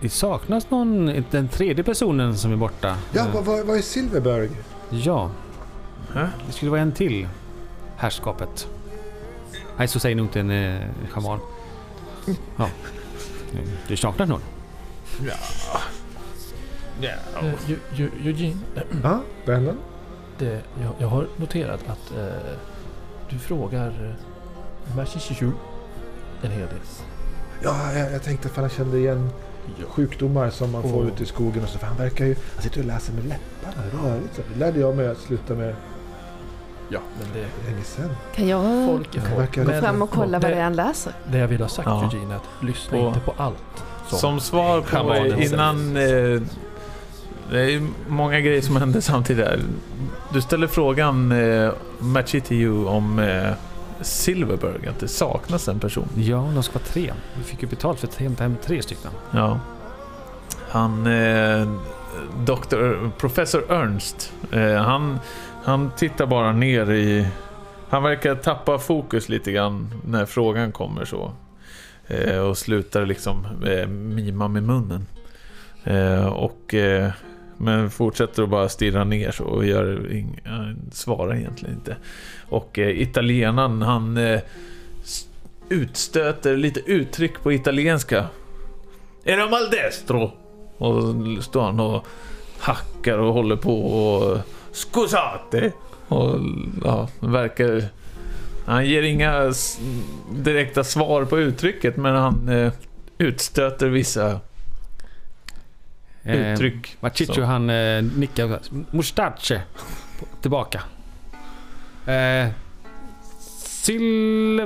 Speaker 2: det saknas någon, den tredje personen som är borta.
Speaker 4: Ja,
Speaker 2: Eh,
Speaker 4: vad, vad, vad är Silverberg?
Speaker 2: ja,
Speaker 1: Hä?
Speaker 2: det skulle vara en till. Herrskapet. Nej, så säger nog inte en eh, schaman. Ja. Det saknas någon.
Speaker 1: Ja.
Speaker 5: Eh, Eu- Eu- Eugene,
Speaker 4: Ja, Brandon?
Speaker 5: det, jag, jag har noterat att eh, du frågar eh, Mashishishu en hel del.
Speaker 4: Ja, jag, jag tänkte för han kände igen sjukdomar som man får
Speaker 5: Oh.
Speaker 4: ute i skogen och så. För han verkar ju... Han sitter och läser med läpparna rörligt. så. Det lärde jag mig att sluta med
Speaker 5: Ja, men det...
Speaker 4: länge sedan.
Speaker 3: Kan jag
Speaker 5: Folk är folk.
Speaker 3: gå fram och kolla vad det är han läser?
Speaker 5: det jag vill ha sagt
Speaker 1: Ja.
Speaker 5: Eugene är att lyssna
Speaker 1: På-
Speaker 5: inte på allt.
Speaker 1: Som svar på innan... Eh, det är många grejer som händer samtidigt här. Du ställer frågan eh, Machitiyu om eh, Silverberg, att det saknas en person.
Speaker 2: Ja, de ska vara tre. Vi fick ju betalt för att hämta hem tre stycken.
Speaker 1: Ja. Han... Eh, Dr. Professor Ernst. Eh, han, han tittar bara ner i... Han verkar tappa fokus lite grann när frågan kommer så. Eh, och slutar liksom eh, mima med munnen. Eh, och... Men fortsätter att bara stirra ner så och gör ing- han svarar egentligen inte. Och eh, italienaren han eh, utstöter lite uttryck på italienska. Era maldestro! Och så står han och hackar och håller på och scusate! Och ja, verkar... Han ger inga direkta svar på uttrycket men han eh, utstöter vissa
Speaker 2: Eh,
Speaker 1: uttryck.
Speaker 2: Machicho
Speaker 1: Så.
Speaker 2: han eh, nickar. Mustache. Tillbaka. Eh,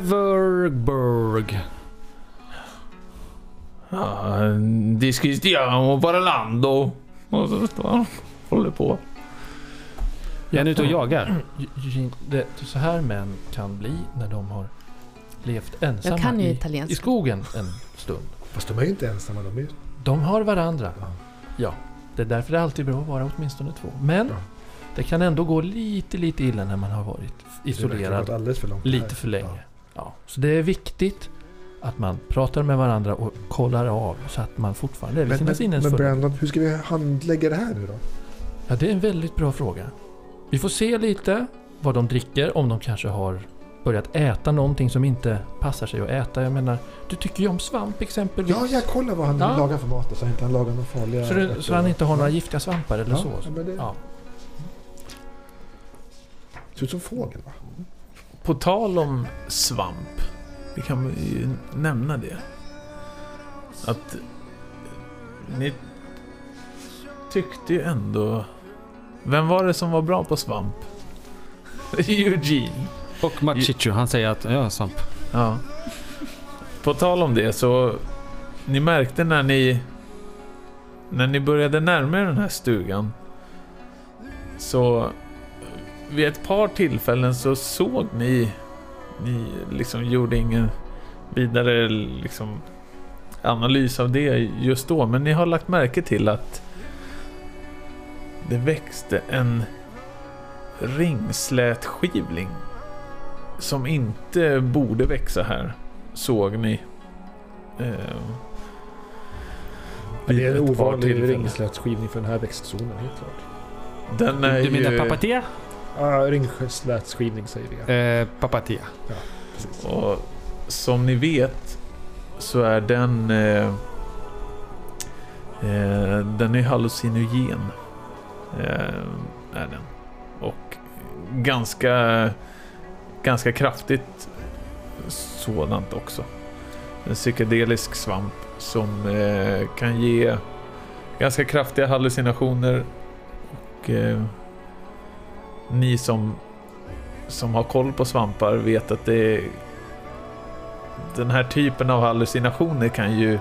Speaker 2: Silverberg.
Speaker 1: Ja, Discristiamo parlando. Och så står han håller på.
Speaker 2: Är han ute och jagar?
Speaker 5: Det, så här män kan bli när de har levt ensamma
Speaker 3: Jag kan ju
Speaker 5: i, i skogen en stund.
Speaker 4: Fast de är ju inte ensamma. De är.
Speaker 5: De har varandra.
Speaker 4: Ja.
Speaker 5: Ja, det är därför det är alltid bra att vara åtminstone två. Men
Speaker 4: Ja.
Speaker 5: det kan ändå gå lite, lite illa när man har varit isolerad
Speaker 4: alldeles för långt.
Speaker 5: lite
Speaker 4: här.
Speaker 5: för länge.
Speaker 4: Ja.
Speaker 5: Ja. Så det är viktigt att man pratar med varandra och kollar av så att man fortfarande är vid sina
Speaker 4: men,
Speaker 5: sinnens
Speaker 4: men. Brandon, hur ska vi handlägga det här nu då?
Speaker 5: Ja, det är en väldigt bra fråga. Vi får se lite vad de dricker, om de kanske har börjat äta någonting som inte passar sig att äta. Jag menar, du tycker ju om svamp exempelvis.
Speaker 4: Ja, jag kollar vad han
Speaker 5: Ja.
Speaker 4: lagar för mat så han inte han lagar några farliga...
Speaker 5: så, det, så han inte har några giftiga svampar eller
Speaker 4: ja,
Speaker 5: så.
Speaker 4: Ja, men det
Speaker 5: Ja.
Speaker 4: ser ut som fågel va?
Speaker 1: På tal om svamp. Vi kan ju nämna det. Att ni tyckte ju ändå... Vem var det som var bra på svamp? Eugene.
Speaker 2: Och Machicho han säger att ja, svamp.
Speaker 1: Ja. På tal om det så... Ni märkte när ni... När ni började närma er den här stugan. Så... Vid ett par tillfällen så såg ni... Ni liksom gjorde ingen vidare liksom analys av det just då. Men ni har lagt märke till att det växte en ringslätskivling som inte borde växa här, såg ni. Eh,
Speaker 4: det är en ovanlig ringslätskivning för den här växtzonen, helt klart.
Speaker 1: Den är
Speaker 2: Du menar
Speaker 1: ju,
Speaker 2: papatia?
Speaker 4: Ja, ringslätskivning säger vi.
Speaker 2: Eh, papatia.
Speaker 4: Precis.
Speaker 1: och som ni vet så är den eh, eh, den är hallucinogen. Eh, är den. Och ganska, ganska kraftigt sådant också. En psykedelisk svamp som eh, kan ge ganska kraftiga hallucinationer. Och eh, ni som, som har koll på svampar vet att det den här typen av hallucinationer kan ju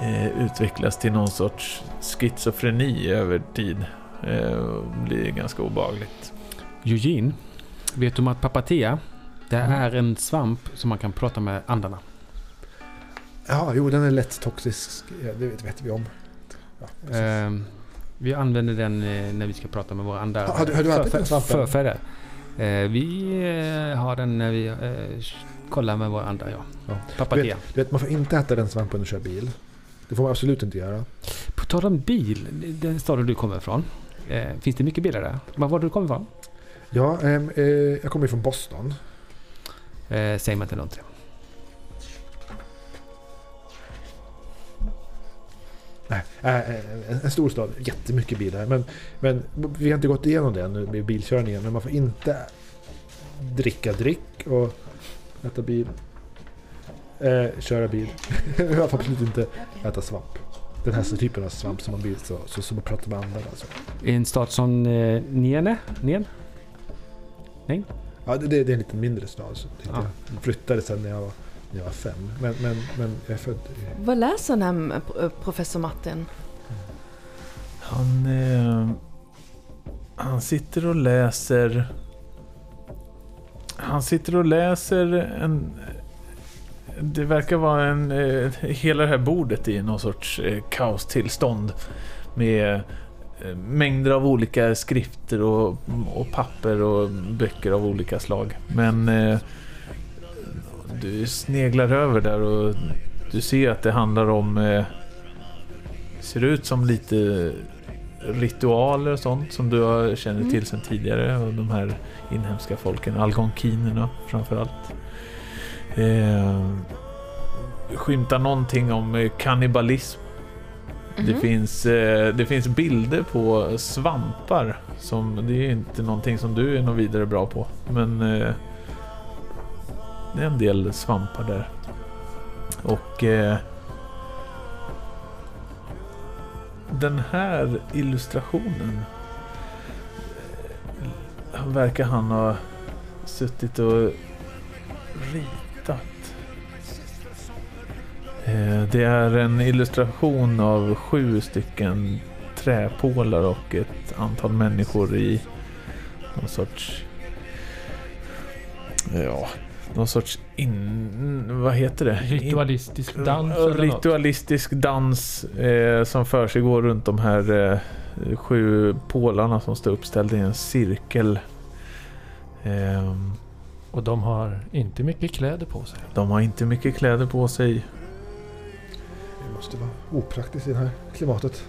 Speaker 1: eh, utvecklas till någon sorts schizofreni över tid. Eh, och blir ganska obagligt.
Speaker 2: Eugene, vet du om att papatea, det är en svamp som man kan prata med andarna.
Speaker 4: Ja, jo den är lätt toxisk. Det vet, vet vi om. Ja.
Speaker 2: Ehm, vi använder den eh, när vi ska prata med våra andar.
Speaker 4: Har- du- har du svampen?
Speaker 2: Förfäder. Eh, vi eh, har den när vi eh, kollar med våra andar, ja.
Speaker 4: Ja.
Speaker 2: Papatea.
Speaker 4: Du vet, man får inte äta den svampen och köra bil. Det får man absolut inte göra.
Speaker 2: På tal om bil, den staden du kommer ifrån. Eh, finns det mycket bilar där? Var var du kommer ifrån?
Speaker 4: Ja, ehm, eh, jag kommer från Boston.
Speaker 2: Eh, säger man inte något till.
Speaker 4: Nej, äh, äh, en, stor stad. Jättemycket bilar. Men, men vi har inte gått igenom det ännu med bilkörningen. Men man får inte dricka dryck och äta bil. Eh, köra bil. Jag får absolut inte äta svamp. Den här typen av svamp som man blir så, så, man pratar med andra. Alltså.
Speaker 2: I en stad som eh, Niene? Nien?
Speaker 4: Ja, det, det är en lite mindre stad. Så
Speaker 2: Ja.
Speaker 4: Jag flyttade sen när jag var, när jag var fem. Men, men, men jag är född i...
Speaker 3: Vad läser den här eh, professor Martin?
Speaker 1: Han, eh, han sitter och läser... Han sitter och läser en... Det verkar vara en... Eh, hela det här bordet i någon sorts eh, kaostillstånd. Med eh, Eh, mängder av olika skrifter och, och papper och böcker av olika slag. Men eh, du sneglar över där och du ser att det handlar om... Eh, ser ut som lite ritualer och sånt som du känner till sedan tidigare. Och de här inhemska folken, algonkinerna framförallt. Eh, skymtar någonting om eh, kannibalism kannibalism. Det,
Speaker 3: Mhm.
Speaker 1: finns, eh, det finns bilder på svampar. Som, det är inte någonting som du är någon vidare bra på. Men eh, det är en del svampar där. Och eh, den här illustrationen verkar han ha suttit och ritat. Eh, Det är en illustration av sju stycken träpålar och ett antal människor i någon sorts... Ja, någon sorts in... Vad heter det?
Speaker 5: Ritualistisk dans
Speaker 1: Ja,
Speaker 5: eller något.
Speaker 1: Ritualistisk dans eh, som för sig går runt de här eh, sju pålarna som står uppställda i en cirkel. Ehm,
Speaker 5: Och de har inte mycket kläder på sig.
Speaker 1: de har inte mycket kläder på sig.
Speaker 4: Måste vara opraktiskt i det här klimatet.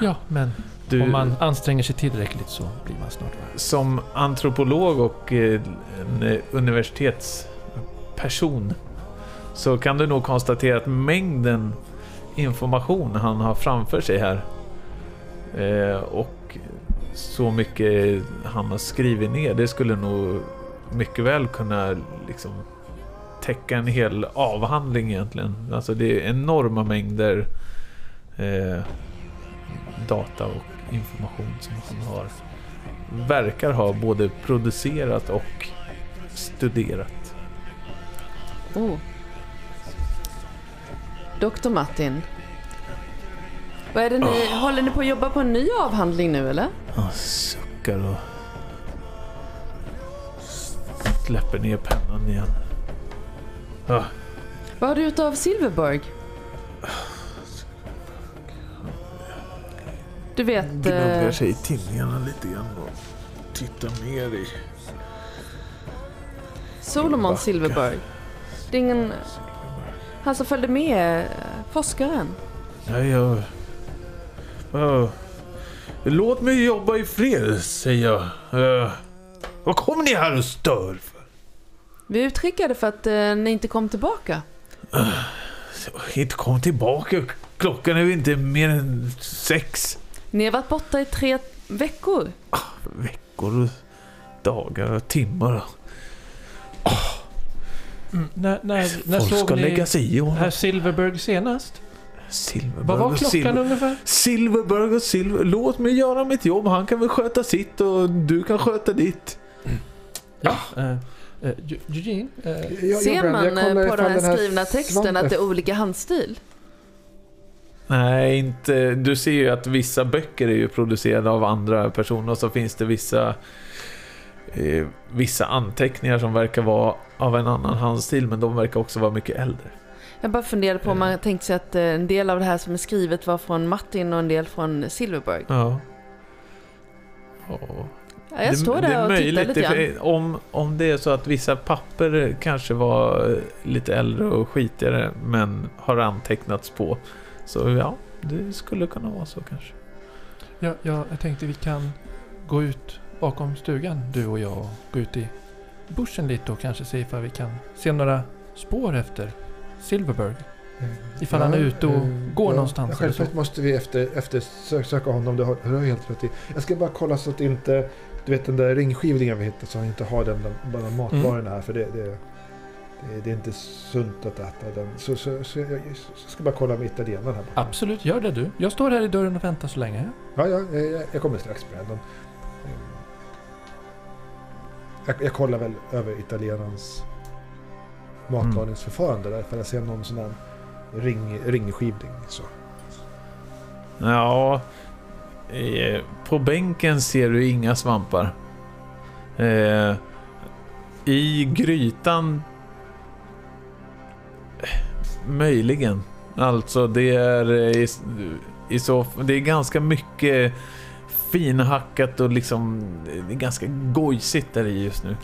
Speaker 5: Ja, men
Speaker 1: Du,
Speaker 5: om man anstränger sig tillräckligt så blir man snart värd.
Speaker 1: Som antropolog och eh, en eh, universitetsperson så kan du nog konstatera att mängden information han har framför sig här eh, och så mycket han har skrivit ner, det skulle nog mycket väl kunna liksom täcka en hel avhandling egentligen. Alltså det är enorma mängder eh, data och information som han har verkar ha både producerat och studerat.
Speaker 3: Oh. Doktor Martin. Vad är det ni, håller ni på att jobba på en ny avhandling nu eller?
Speaker 1: Han suckar och släpper ner pennan igen. Ah,
Speaker 3: Vad har du gjort av Silverberg? Du vet...
Speaker 1: gnuggar
Speaker 3: Eh,
Speaker 1: sig i tinningarna lite grann och tittar ner i...
Speaker 3: Solomon
Speaker 1: Backa.
Speaker 3: Silverberg. Det är ingen... Han som följde med eh, forskaren.
Speaker 1: Nej, jag... Låt mig jobba i fred, säger jag. Uh, vad kommer ni här och stör för?
Speaker 3: Vi är utskickade för att eh, ni inte kom tillbaka.
Speaker 1: Inte kom tillbaka. Klockan är ju inte mer än sex.
Speaker 3: Ni har varit borta i tre veckor.
Speaker 1: veckor och dagar och timmar.
Speaker 5: Mm, när när, när
Speaker 1: Folk ska lägga sig i. och-
Speaker 5: herr Silverberg senast?
Speaker 1: Silverberg
Speaker 5: Vad var klockan
Speaker 1: Silver-
Speaker 5: ungefär?
Speaker 1: Silverberg och Silver. Låt mig göra mitt jobb. Han kan väl sköta sitt och du kan sköta ditt.
Speaker 5: Ja. Eh, Eu- Eugene? Eh,
Speaker 4: Jag-
Speaker 3: Ser man eh, på den här
Speaker 4: här
Speaker 3: skrivna texten
Speaker 4: svampen-
Speaker 3: att det är olika handstil?
Speaker 1: Nej, inte. Du ser ju att vissa böcker är ju producerade av andra personer och så finns det vissa eh, vissa anteckningar som verkar vara av en annan handstil men de verkar också vara mycket äldre.
Speaker 3: Jag bara funderade på om man tänkte sig att en del av det här som är skrivet var från Martin och en del från Silverberg.
Speaker 1: Ja. Ja.
Speaker 3: Ja, jag står där och tittar lite
Speaker 1: det,
Speaker 3: grann.
Speaker 1: om, om det är så att vissa papper kanske var eh, lite äldre och skitigare men har antecknats på. Så ja, det skulle kunna vara så kanske.
Speaker 5: ja, ja, jag tänkte vi kan gå ut bakom stugan, du och jag, och gå ut i bushen lite och kanske se ifall vi kan se några spår efter Silverberg. Ifall han är ute och går någonstans eller
Speaker 4: Självklart
Speaker 5: så.
Speaker 4: måste vi efter, eftersöka honom, det har det har du helt rätt i. Jag ska bara kolla så att inte, du vet den där ringskivlingen vi hittade, så han inte har den bland, bland matvarorna här. För det, det, det, det är inte sunt att äta den. Så, så, så jag, jag ska bara kolla med italienaren här borta.
Speaker 5: Absolut, gör det du. Jag står här i dörren och väntar så länge.
Speaker 4: Ja, ja jag, jag kommer strax Brandon. Mm. Jag, jag kollar väl över italienarens matlagningsförfarande där. För jag ser någon sån här ring, ringskivling. Så.
Speaker 1: Ja, eh, på bänken ser du inga svampar. Eh, I grytan... Möjligen. Alltså det är eh, i, i så Det är ganska mycket finhackat och liksom... Det är ganska gojsigt där i just nu.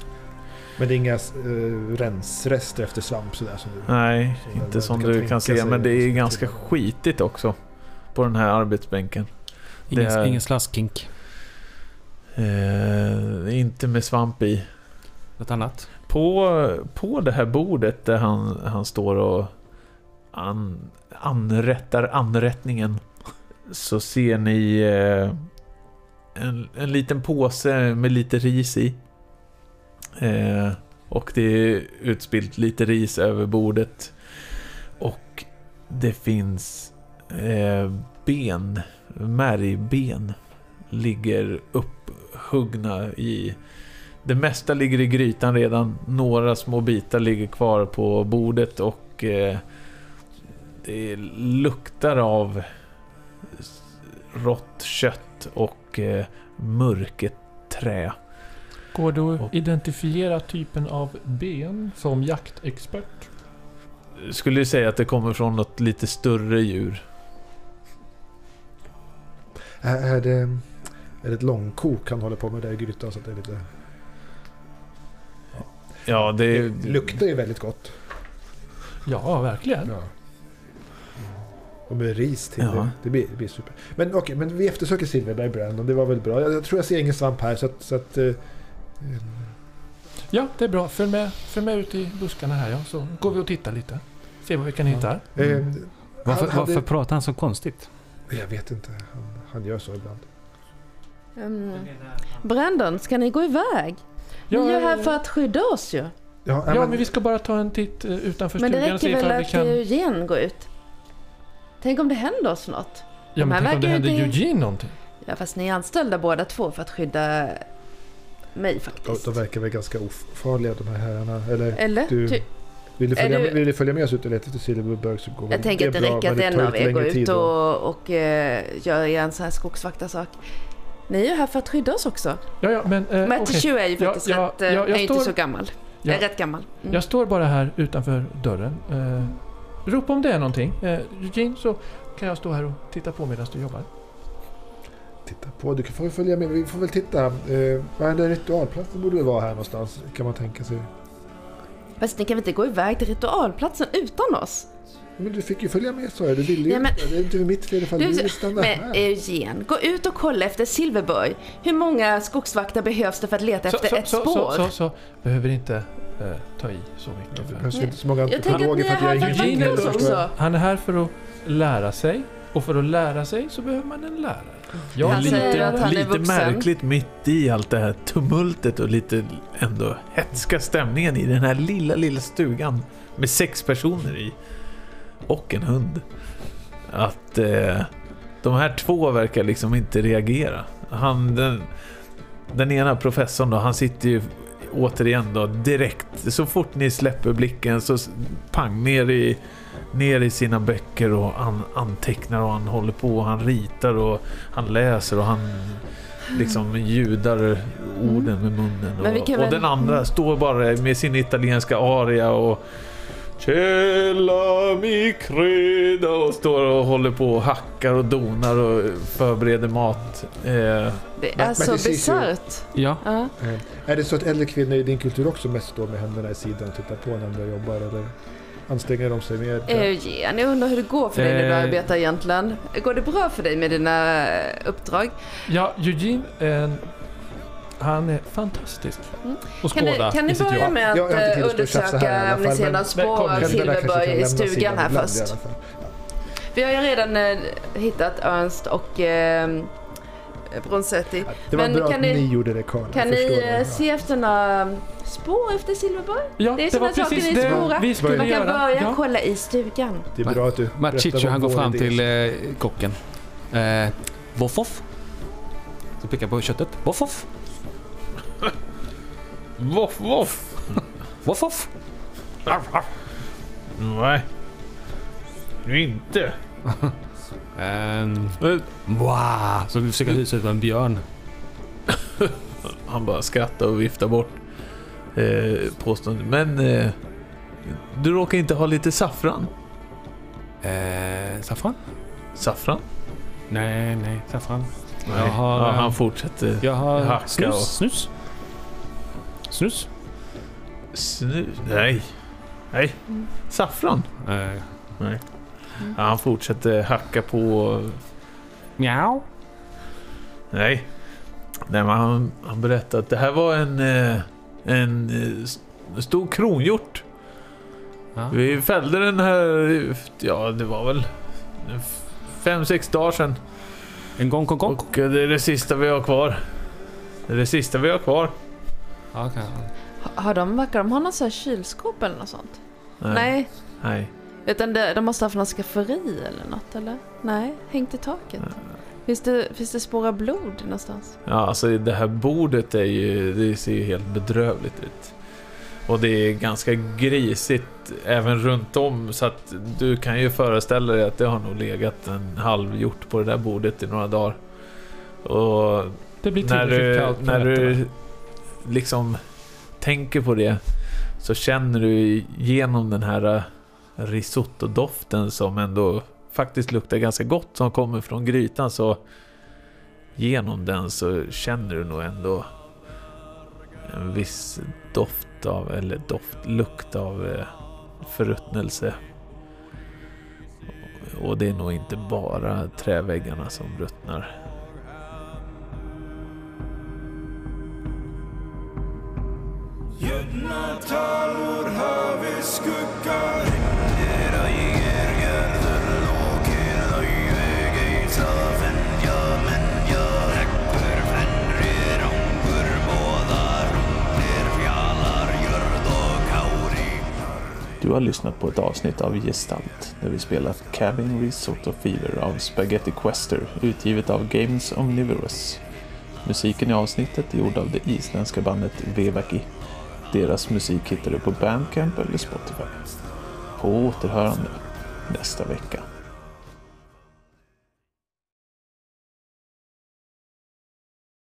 Speaker 4: Men det är inga uh, rensrester efter svamp sådär. Som du,
Speaker 1: Nej,
Speaker 4: Så
Speaker 1: inte som du kan se. Men det är
Speaker 4: liksom
Speaker 1: ganska skitigt också. På den här arbetsbänken.
Speaker 2: Ingen,
Speaker 1: är-
Speaker 2: ingen slaskkink.
Speaker 1: Eh, inte med svamp i.
Speaker 2: Något annat?
Speaker 1: På, på det här bordet där han, han står och an, anrättar anrättningen så ser ni eh, en, en liten påse med lite ris i. Eh, och det är utspillt lite ris över bordet. Och det finns eh, ben, märgben, ligger upphuggna i det mesta ligger i grytan redan. Några små bitar ligger kvar på bordet och eh, det luktar av rått kött och eh, mörket trä.
Speaker 5: Går det att
Speaker 1: Och-
Speaker 5: identifiera typen av ben som jaktexpert?
Speaker 1: Skulle du säga att det kommer från något lite större djur?
Speaker 4: Är, det, är det ett långkok han håller på med där i grytan? Så att det är lite...
Speaker 1: Ja, det,
Speaker 4: Det luktar ju väldigt gott.
Speaker 5: Ja, verkligen.
Speaker 4: Ja. Och med ris till.
Speaker 1: Ja.
Speaker 4: Det, det, blir, det blir super. Men okej, men vi eftersöker Silverberg Brandon. Det var väl bra. Jag, jag tror jag ser ingen svamp här så att... Så att eh, eh,
Speaker 5: Ja, det är bra. Följ med, följ med ut i buskarna här ja, så går vi och tittar lite. Se vad vi kan hitta här.
Speaker 4: eh,
Speaker 2: Varför,
Speaker 4: hade-
Speaker 2: varför pratar han så konstigt?
Speaker 4: Jag vet inte. Han, han gör så ibland.
Speaker 3: Mm. Brandon, ska ni gå iväg?
Speaker 5: Ja,
Speaker 3: ni är här för att skydda oss ju.
Speaker 4: Ja,
Speaker 5: Ja, men vi ska bara ta en titt eh, utanför
Speaker 3: Men det
Speaker 5: stugan och se
Speaker 3: räcker väl att
Speaker 5: kan...
Speaker 3: Eugene går ut? Tänk om det händer oss något?
Speaker 5: Ja, men
Speaker 3: de
Speaker 5: tänk om det händer
Speaker 3: ju inte-
Speaker 5: Eugene någonting.
Speaker 3: Ja, fast ni är anställda båda två för att skydda mig
Speaker 4: de,
Speaker 3: faktiskt.
Speaker 4: de verkar väl ganska ofarliga de här herrarna. Eller
Speaker 3: Eller?
Speaker 4: du-
Speaker 3: Ty-
Speaker 4: vill du, följa,
Speaker 3: du-
Speaker 4: med, vill du följa med oss ut och leta efter Silverberg så går
Speaker 3: jag tänker att det räcker att en
Speaker 4: tar
Speaker 3: av er går ut
Speaker 4: tid då.
Speaker 3: och, och eh, gör en sån här skogsvaktarsak. Ni är ju här för att skydda oss också.
Speaker 5: Ja, ja, men... Eh,
Speaker 3: Matty
Speaker 5: okej.
Speaker 3: Chu är ju
Speaker 5: Ja,
Speaker 3: faktiskt
Speaker 5: ja,
Speaker 3: rätt, eh,
Speaker 5: ja, jag
Speaker 3: är inte
Speaker 5: står-
Speaker 3: så gammal.
Speaker 5: Ja.
Speaker 3: Är rätt gammal. Mm.
Speaker 5: Jag står bara här utanför dörren. Eh, ropa om det är någonting. Eh, Eugene, så kan jag stå här och titta på medan du jobbar.
Speaker 4: Titta på, du kan få följa med. Vi får väl titta. Eh, vad är det ritualplatsen borde väl vara här någonstans kan man tänka sig.
Speaker 3: Fast ni kan väl inte gå iväg till ritualplatsen utan oss?
Speaker 4: Men du fick ju följa med sa jag. Du ville ju.
Speaker 3: Ja, men-
Speaker 4: det är inte mitt fel ifall
Speaker 3: Du-
Speaker 4: du vill stanna
Speaker 3: Men
Speaker 4: här.
Speaker 3: Eugene, gå ut och kolla efter Silverberg. Hur många skogsvakter behövs det för att leta
Speaker 5: Så,
Speaker 3: efter
Speaker 5: så,
Speaker 3: ett
Speaker 5: så,
Speaker 3: spår?
Speaker 5: så, så, så. Behöver inte eh, ta i så mycket.
Speaker 4: Behövs ju inte så många
Speaker 3: Jag
Speaker 4: antropologer för
Speaker 3: är
Speaker 4: att
Speaker 3: här
Speaker 4: göra
Speaker 3: för att
Speaker 5: Eugene
Speaker 3: vakta
Speaker 5: är
Speaker 3: också.
Speaker 5: Han är här för att lära sig. Och för att lära sig så behöver man en lärare. Jag
Speaker 3: Han
Speaker 5: är
Speaker 3: säger att han är
Speaker 1: lite
Speaker 3: vuxen.
Speaker 1: märkligt mitt i allt det här tumultet och lite ändå hetska stämningen i den här lilla, lilla stugan med sex personer i och en hund. Att eh, de här två verkar liksom inte reagera. Han, den, den ena professorn då, han sitter ju återigen då direkt, så fort ni släpper blicken så pang ner i ner i sina böcker och an, antecknar och han håller på och han ritar och han läser och han liksom ljudar orden med munnen. Och, och
Speaker 3: väl-
Speaker 1: den andra står bara med sin italienska aria och Cella mi creda och står och håller på och hackar och donar och förbereder mat. Eh,
Speaker 3: Det är
Speaker 4: men
Speaker 3: så bisarrt.
Speaker 2: Ja.
Speaker 4: Eh, Är det så att äldre kvinnor i din kultur också mest står med händerna i sidan och tittar på när andra jobbar? Eller anstränger de sig mer?
Speaker 3: Eugen, jag undrar hur det går för dig när du
Speaker 2: Eh.
Speaker 3: arbetar egentligen. Går det bra för dig med dina eh, uppdrag?
Speaker 5: Ja, Eugene, eh, han är fantastisk.
Speaker 3: Mm. Ni,
Speaker 5: skåda
Speaker 3: kan ni börja
Speaker 5: jobb.
Speaker 3: med att eh,
Speaker 4: att tjafsa
Speaker 3: undersöka
Speaker 4: här
Speaker 3: om ni ser några spår av Silverberg i stugan här först? Vi har ju redan eh, hittat Ernst och eh, Bronzetti.
Speaker 4: Det var
Speaker 3: Men
Speaker 4: bra
Speaker 3: kan
Speaker 4: att
Speaker 3: ni-
Speaker 4: ni gjorde det Karl.
Speaker 3: Kan ni eh,
Speaker 4: det.
Speaker 3: se efter några spår efter Silverberg?
Speaker 5: Ja,
Speaker 3: Det är
Speaker 5: det var
Speaker 3: såna saker
Speaker 5: det
Speaker 3: spårar.
Speaker 5: vi skulle
Speaker 3: Man kan
Speaker 5: göra.
Speaker 3: börja
Speaker 5: Ja.
Speaker 3: kolla i stugan.
Speaker 4: Det är bra att du
Speaker 2: Machicho han går fram till eh, kocken. Eh, voff voff. Så pekar på köttet. Voff voff.
Speaker 1: voff voff!
Speaker 2: Voff voff.
Speaker 1: Nej. Inte.
Speaker 2: En... Wow. Så vi försöker hysa ut en björn.
Speaker 1: Han bara skrattar och viftar bort eh, påståendet. Men eh, du råkar inte ha lite saffran?
Speaker 2: Eh, saffran?
Speaker 1: Saffran?
Speaker 2: Nej, nej. Saffran.
Speaker 1: Nej.
Speaker 2: Jag har,
Speaker 1: ja,
Speaker 2: eh,
Speaker 1: han fortsätter.
Speaker 2: Jag har
Speaker 1: Hacka
Speaker 2: snus.
Speaker 1: och-
Speaker 2: Snus. Snus.
Speaker 1: Snus? Nej. Nej. Saffran?
Speaker 2: Eh,
Speaker 1: Nej. Ja, han fortsätter hacka på.
Speaker 2: Mjau.
Speaker 1: Nej. Nej, men han, han berättade att det här var en, eh, en eh, stor kronhjort.
Speaker 2: Ja.
Speaker 1: Vi fällde den här, ja det var väl fem, sex dagar sedan.
Speaker 2: En gång, gång, gång.
Speaker 1: Och eh, det är det sista vi har kvar. Det är det sista vi har kvar.
Speaker 3: Ha- Har de, verkar de ha något så här kylskåp eller något sånt? Nej.
Speaker 1: Nej.
Speaker 3: Utan det, de måste ha haft något skafferi eller något eller? Nej, hängt i taket. Finns det, finns det spår av blod någonstans?
Speaker 1: Ja, alltså det här bordet är ju, det ser ju helt bedrövligt ut. Och det är ganska grisigt även runt om så att du kan ju föreställa dig att det har nog legat en halv hjort på det där bordet i några dagar. Och
Speaker 5: Det blir
Speaker 1: när du,
Speaker 5: kallt
Speaker 1: när
Speaker 5: nätterna.
Speaker 1: du liksom tänker på det så känner du igenom den här risotto-doften som ändå faktiskt luktar ganska gott som kommer från grytan så genom den så känner du nog ändå en viss doft av, eller doft, lukt av eh, förruttnelse. Och det är nog inte bara träväggarna som ruttnar.
Speaker 6: Gjuttna tavlor hör vi skuggar
Speaker 1: Du har lyssnat på ett avsnitt av Gestalt där vi spelat Cabin Risotto Fever av Spaghetti Quester utgivet av Games Omnivorous. Musiken i avsnittet är gjord av det isländska bandet Vevaki. Deras musik hittar du på Bandcamp eller Spotify. På återhörande nästa vecka.